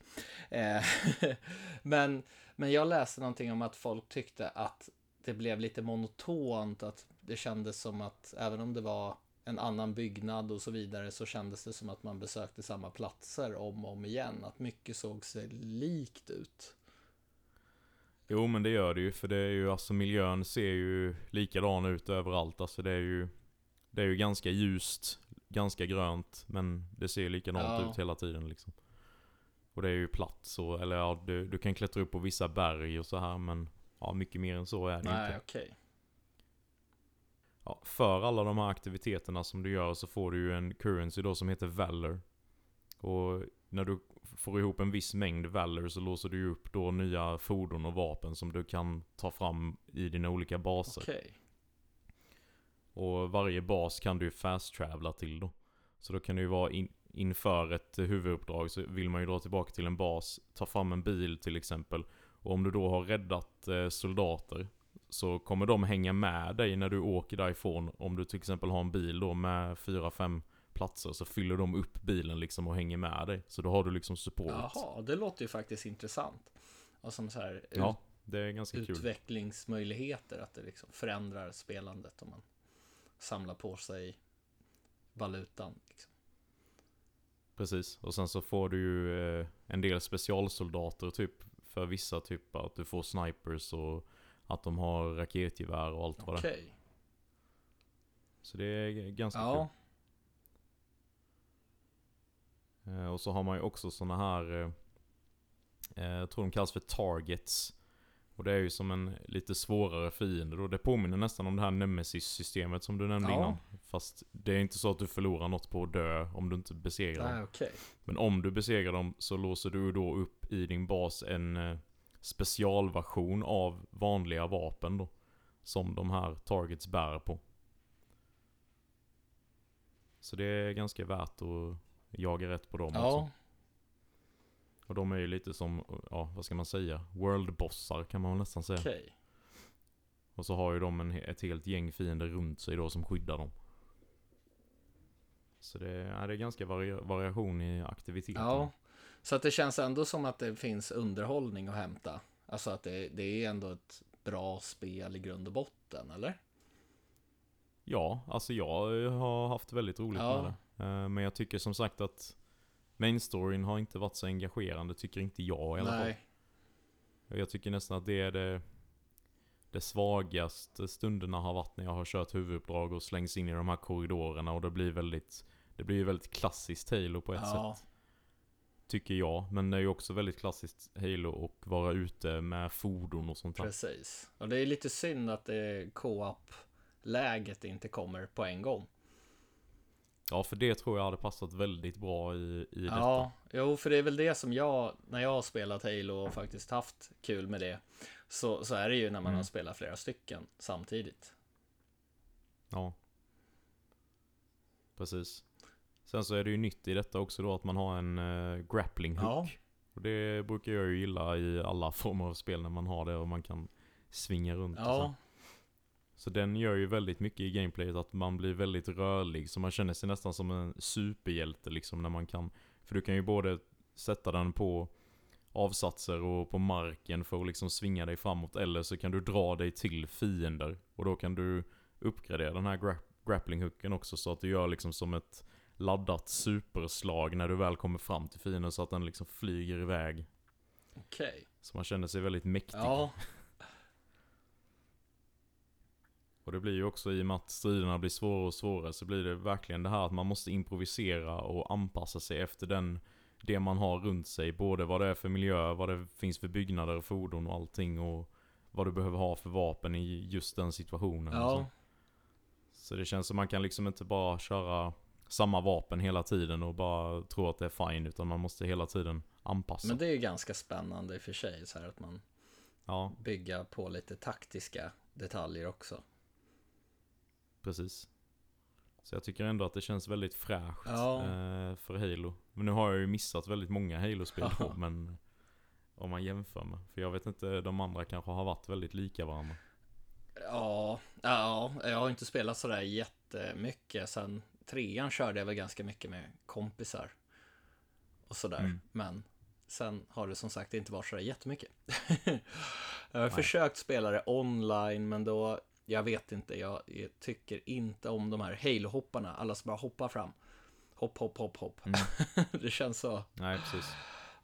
Eh, <laughs> men, men jag läste någonting om att folk tyckte att det blev lite monotont, att det kändes som att även om det var en annan byggnad och så vidare så kändes det som att man besökte samma platser om och om igen. Att mycket såg sig likt ut. Jo men det gör det ju, för det är ju alltså miljön ser ju likadan ut överallt. Alltså det är ju Det är ju ganska ljust, ganska grönt, men det ser likadant Ja. ut hela tiden liksom. Och det är ju platt så, eller ja, du, du kan klättra upp på vissa berg och så här men Ja, mycket mer än så är det Nej, inte. okej. Ja, för alla de här aktiviteterna som du gör så får du ju en currency då som heter Valor. Och när du får ihop en viss mängd Valor så låser du ju upp då nya fordon och vapen som du kan ta fram i dina olika baser. Okej. Och varje bas kan du ju fast travela till då. Så då kan det ju vara in, inför ett huvuduppdrag så vill man ju dra tillbaka till en bas, ta fram en bil till exempel. Och om du då har räddat eh, soldater så kommer de hänga med dig när du åker därifrån. Om du till exempel har en bil då med fyra fem platser så fyller de upp bilen liksom och hänger med dig. Så då har du liksom support. Jaha, det låter ju faktiskt intressant. Och som så här Ja, det är ganska kul. utvecklingsmöjligheter, att det liksom förändrar spelandet om man samlar på sig valutan. Liksom. Precis, och sen så får du ju eh, en del specialsoldater typ för vissa typ att du får snipers och att de har raketgevär och allt vad det är. Okej. Så det är ganska Ja, kul. Eh, och så har man ju också såna här, eh, eh, jag tror de kallas för targets. Och det är ju som en lite svårare fiende då. Det påminner nästan om det här Nemesis-systemet som du nämnde Ja. innan. Fast det är inte så att du förlorar något på att dö om du inte besegrar dem. okej. Men om du besegrar dem så låser du då upp i din bas en eh, specialversion av vanliga vapen då. Som de här targets bär på. Så det är ganska värt att jaga rätt på dem Ja, också. Och de är ju lite som, ja vad ska man säga? World-bossar kan man väl nästan säga. okej. Och så har ju de en, ett helt gäng fiender runt sig då som skyddar dem. Så det, är det är ganska vari variation i aktiviteterna. Ja, så att det känns ändå som att det finns underhållning att hämta. Alltså att det, det är ändå ett bra spel i grund och botten, eller? Ja, alltså jag har haft väldigt roligt Ja. med det. Eh, Men jag tycker som sagt att main storyn har inte varit så engagerande, tycker inte jag i alla fall. Nej, Jag tycker nästan att det är det, det svagaste stunderna har varit när jag har kört huvuduppdrag och slängs in i de här korridorerna och det blir väldigt Det blir ju väldigt klassiskt Halo på ett ja, sätt. Tycker jag. Men det är ju också väldigt klassiskt Halo att vara ute med fordon och sånt där. precis. Och det är lite synd att det co-op-läget inte kommer på en gång. Ja, för det tror jag hade passat väldigt bra i, i detta. Ja, jo, för det är väl det som jag, när jag har spelat Halo och faktiskt haft kul med det, så, så är det ju när man Mm. har spelat flera stycken samtidigt. Ja. Precis. Sen så är det ju nytt i detta också då att man har en uh, grappling hook. Ja. Och det brukar jag ju gilla i alla <laughs> former av spel när man har det och man kan svinga runt. Ja, Så den gör ju väldigt mycket i gameplayet att man blir väldigt rörlig. Så man känner sig nästan som en superhjälte liksom när man kan. För du kan ju både sätta den på avsatser och på marken för att liksom svinga dig framåt. Eller så kan du dra dig till fiender. Och då kan du uppgradera den här gra grappling-hooken också så att du gör liksom som ett laddat superslag när du väl kommer fram till fienden så att den liksom flyger iväg. okej. Så man känner sig väldigt mäktig. Ja, Och det blir ju också i och med att striderna blir svårare och svårare så blir det verkligen det här att man måste improvisera och anpassa sig efter den det man har runt sig. Både vad det är för miljö, vad det finns för byggnader, fordon och allting. Och vad du behöver ha för vapen i just den situationen. och Ja, Så. så det känns som man kan liksom inte bara köra samma vapen hela tiden och bara tro att det är fine, utan man måste hela tiden anpassa. men det är ju ganska spännande i och för sig, så här att man Ja, bygger på lite taktiska detaljer också. Precis. Så jag tycker ändå att det känns väldigt fräscht Ja. eh, för Halo. Men nu har jag ju missat väldigt många Halo-spel då, Ja. men om man jämför med. För jag vet inte, de andra kanske har varit väldigt lika varandra. Ja, ja, jag har inte spelat sådär jättemycket. Sen trean körde jag väl ganska mycket med kompisar. Och sådär. Mm. Men sen har det som sagt inte varit sådär jättemycket. <laughs> jag har försökt spela det online, men då, jag vet inte, jag, jag tycker inte om de här Halo-hopparna. Alla som bara hoppar fram. Hopp, hopp, hopp, hopp. Mm. <laughs> det känns så, Nej, precis.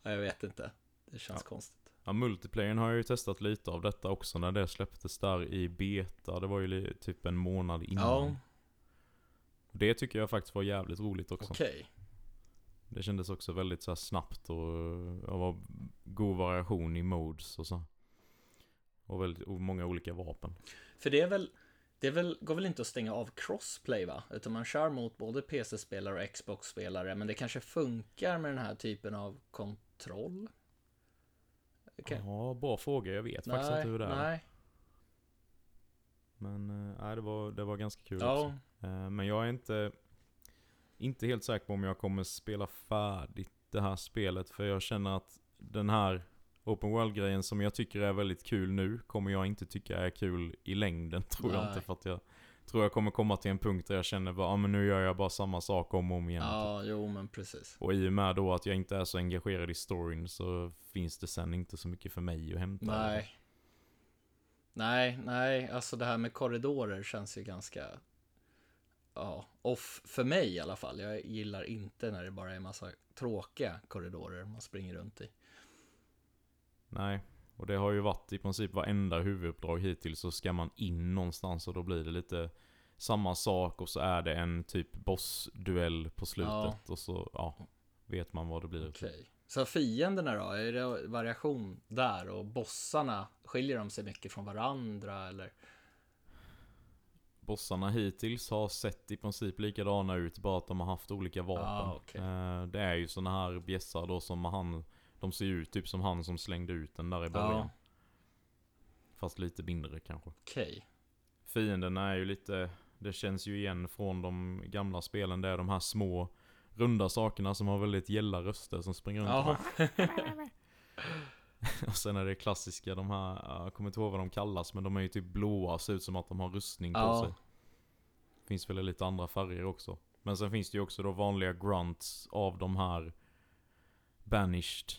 ja, jag vet inte. Det känns konstigt. Ja, multiplayern har jag ju testat lite av detta också när det släpptes där i beta. Det var ju typ en månad innan. Ja, Det tycker jag faktiskt var jävligt roligt också. okej. Det kändes också väldigt så snabbt och, och var god variation i modes och så. Och väldigt och många olika vapen. För det är väl, det är väl, går väl inte att stänga av crossplay va? Utan man kör mot både PC-spelare och Xbox-spelare, men det kanske funkar med den här typen av kontroll? Okej. Ja, bra fråga. Jag vet faktiskt inte hur det är. nej. Men nej, det, var, det var ganska kul Ja, också. Eh, Men jag är inte, inte helt säker på om jag kommer spela färdigt det här spelet. För jag känner att den här Open World-grejen som jag tycker är väldigt kul nu, kommer jag inte tycka är kul i längden. <laughs> Tror jag Nej. inte. För att jag tror jag kommer komma till en punkt där jag känner bara, ah, men nu gör jag bara samma sak om och om igen. typ. ja, jo men precis. Och i och med då att jag inte är så engagerad i storyn så finns det sen inte så mycket för mig att hämta. Nej. Nej, nej, alltså det här med korridorer känns ju ganska, ja, off för mig i alla fall. Jag gillar inte när det bara är massa tråkiga korridorer man springer runt i. Nej, och det har ju varit i princip varenda huvuduppdrag hittills så ska man in någonstans och då blir det lite samma sak och så är det en typ bossduell på slutet Ja. och så ja, vet man vad det blir. Okej. Så fienderna då, är det variation där och bossarna, skiljer de sig mycket från varandra eller? Bossarna hittills har sett i princip likadana ut, bara att de har haft olika vapen. Ah, okej. Eh, Det är ju såna här bjässar då som han, de ser ju ut typ som han som slängde ut den där i början. Ja. Fast lite mindre kanske. Okej. Fienderna är ju lite, det känns ju igen från de gamla spelen. Det är de här små runda sakerna som har väldigt gälla röster som springer runt. <laughs> <laughs> Och sen är det klassiska, de här, jag kommer inte ihåg vad de kallas, men de är ju typ blåa, ser ut som att de har rustning på Ja. sig. Finns väl lite andra färger också. Men sen finns det ju också då vanliga grunts av de här banished.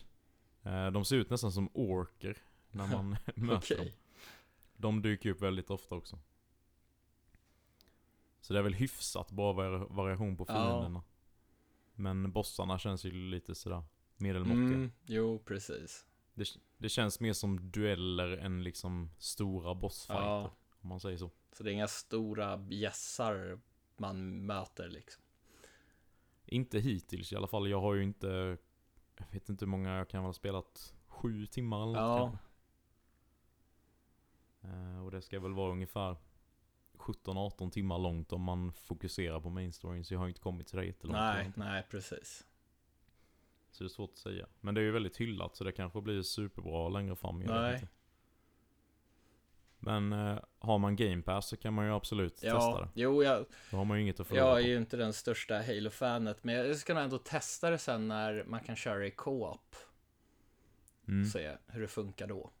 Eh, De ser ut nästan som orker när man <laughs> <laughs> möter dem. Okej. De dyker upp väldigt ofta också. Så det är väl hyfsat bra vari- variation på Ja. fienderna. Men bossarna känns ju lite sådär medelmåttiga. Mm, jo, precis. Det, det känns mer som dueller än liksom stora bossfighter. Ja. Om man säger så. Så det är inga stora bjässar man möter liksom. Inte hittills i alla fall. Jag har ju inte... Jag vet inte hur många jag kan ha spelat. Sju timmar eller Ja. Eh, och det ska väl vara ungefär 17-18 timmar långt om man fokuserar på main storyn. Så jag har inte kommit till det jättelångt. Nej, nej, precis. Så det är svårt att säga. Men det är ju väldigt hyllat så det kanske blir superbra längre fram. Nej. inte. Men eh, har man game pass så kan man ju absolut testa Ja, det. jo, jag, Då har man ju inget att förlora jag är på. ju inte den största Halo-fanet, men jag ska nog ändå testa det sen när man kan köra i co-op. Mm. Se hur det funkar då.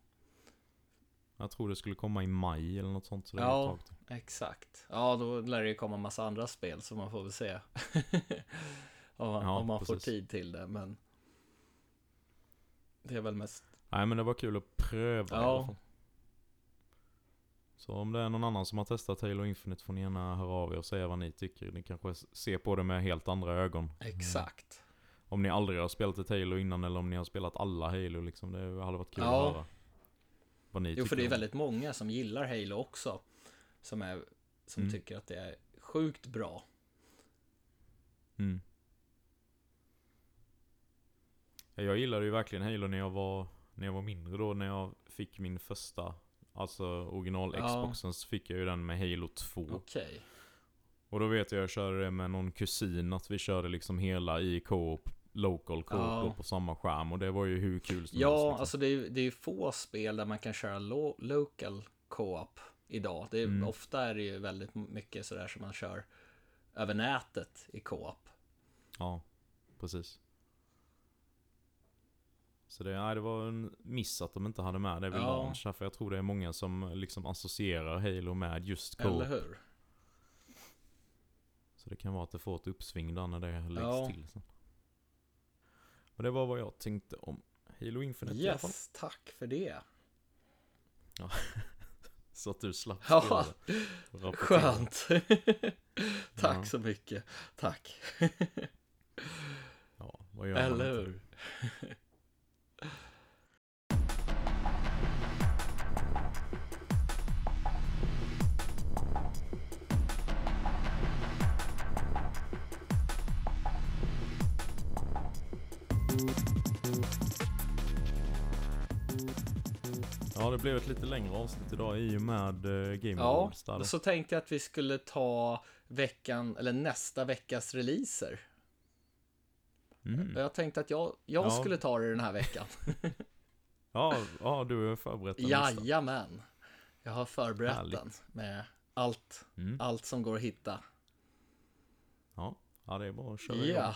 Jag tror det skulle komma i maj eller något sånt. Så det Ja. Exakt. Ja, då lär det ju komma massa andra spel som man får väl se. <laughs> om man, Ja, om man får tid till det, men det är väl mest Nej men det var kul att pröva i Ja. alla fall. Så om det är någon annan som har testat Halo Infinite får ni gärna höra av er och säga vad ni tycker. Ni kanske ser på det med helt andra ögon. exakt. Om ni aldrig har spelat ett Halo innan eller om ni har spelat alla Halo liksom. Det hade varit kul Ja. att höra. Vad ni Jo, tycker för det är väldigt många som gillar Halo också. Som, är, som Mm. tycker att det är sjukt bra. Mm. Ja, Jag gillade ju verkligen Halo när jag var, när jag var mindre då, när jag fick min första Alltså original Ja. Xboxen så fick jag ju den med Halo 2. Okej. Och då vet jag jag körde det med någon kusin, att vi körde liksom hela i co-op, local co-op Ja. på samma skärm. Och det var ju hur kul som helst. Ja, liksom. alltså det är, det är få spel där man kan köra lo local co-op idag. Det är, Mm. Ofta är det ju väldigt mycket sådär som man kör över nätet i co-op. Ja, precis. Så det, nej, det var en miss att de inte hade med det vid Ja. launch. För jag tror det är många som liksom associerar Halo med just Eller co-op. hur? Så det kan vara att det får ett uppsving där när det läggs Ja. till sen. Men det var vad jag tänkte om Halo Infinite i alla fall. Yes, tack för det. <laughs> Så att du slapp Ja. Skönt. <laughs> tack Ja. så mycket. Tack. Ja, vad gör Eller hur? <laughs> Ja, det blev ett lite längre avsnitt idag i och med uh, Game Ja, Awards. Och så tänkte jag att vi skulle ta veckan, eller nästa veckas releaser. Och jag tänkte att jag, jag Ja. skulle ta det den här veckan. <laughs> Ja, ja, du har förberett en lista. Jajamän. Jag har förberett Härligt. den med allt, Mm. allt som går att hitta. Ja. ja, det är bara att köra igång.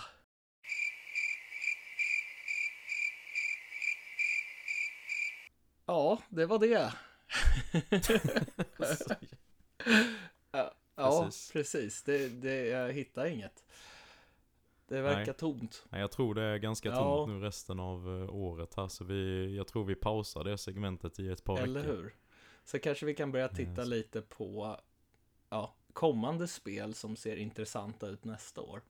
Ja. Det var det. <laughs> Ja, Precis. precis. Det, det, jag hittar inget. Det verkar Nej. tomt. Nej, jag tror det är ganska Ja. tomt nu resten av eh, året här. Så vi, jag tror vi pausar det segmentet i ett par Eller veckor. hur? Så kanske vi kan börja titta Yes. lite på ja, kommande spel som ser intressanta ut nästa år.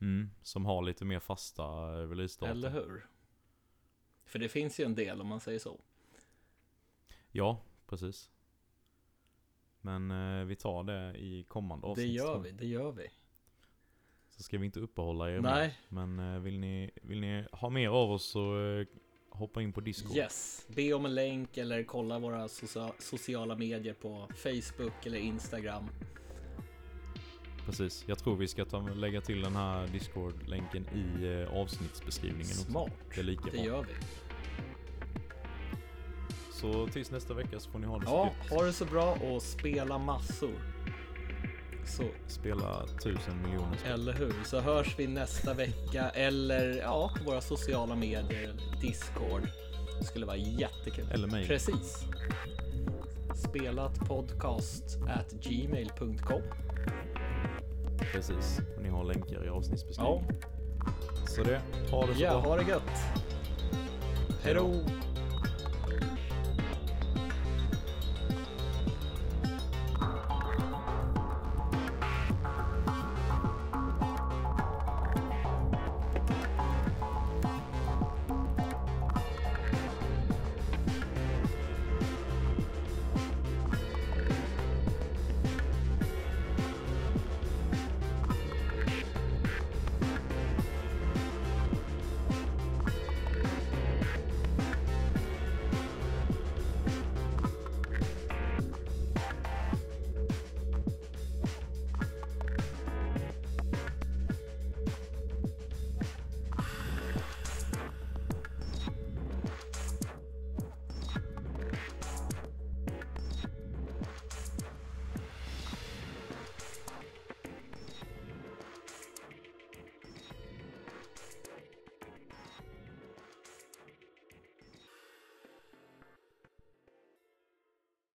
Mm, som har lite mer fasta eh, releasedatum. Eller hur? För det finns ju en del om man säger så. Ja, precis. Men eh, vi tar det i kommande Det avsnitt. gör tror jag. vi, det gör vi. Så ska vi inte uppehålla er Nej. mer. Men eh, vill, ni, vill ni ha mer av oss så eh, hoppa in på Discord. Yes, be om en länk eller kolla våra socia- sociala medier på Facebook eller Instagram. Precis. Jag tror vi ska ta, lägga till den här Discord-länken i eh, avsnittsbeskrivningen också. Smart. Det är lika Det gör vi. Så tills nästa vecka så får ni ha det så Ja, gött. ha det så bra och spela massor. Så, Spela tusen miljoner spel. eller hur? Så hörs vi nästa vecka <laughs> eller ja, på våra sociala medier, Discord. Det skulle vara jättekul. Eller mig. Precis. Spelat podcast at gmail.com. Precis. Och ni har länkar i Ja, avsnittsbeskrivningen. Så det, ha det så ja, bra. ha det gött. Hej då!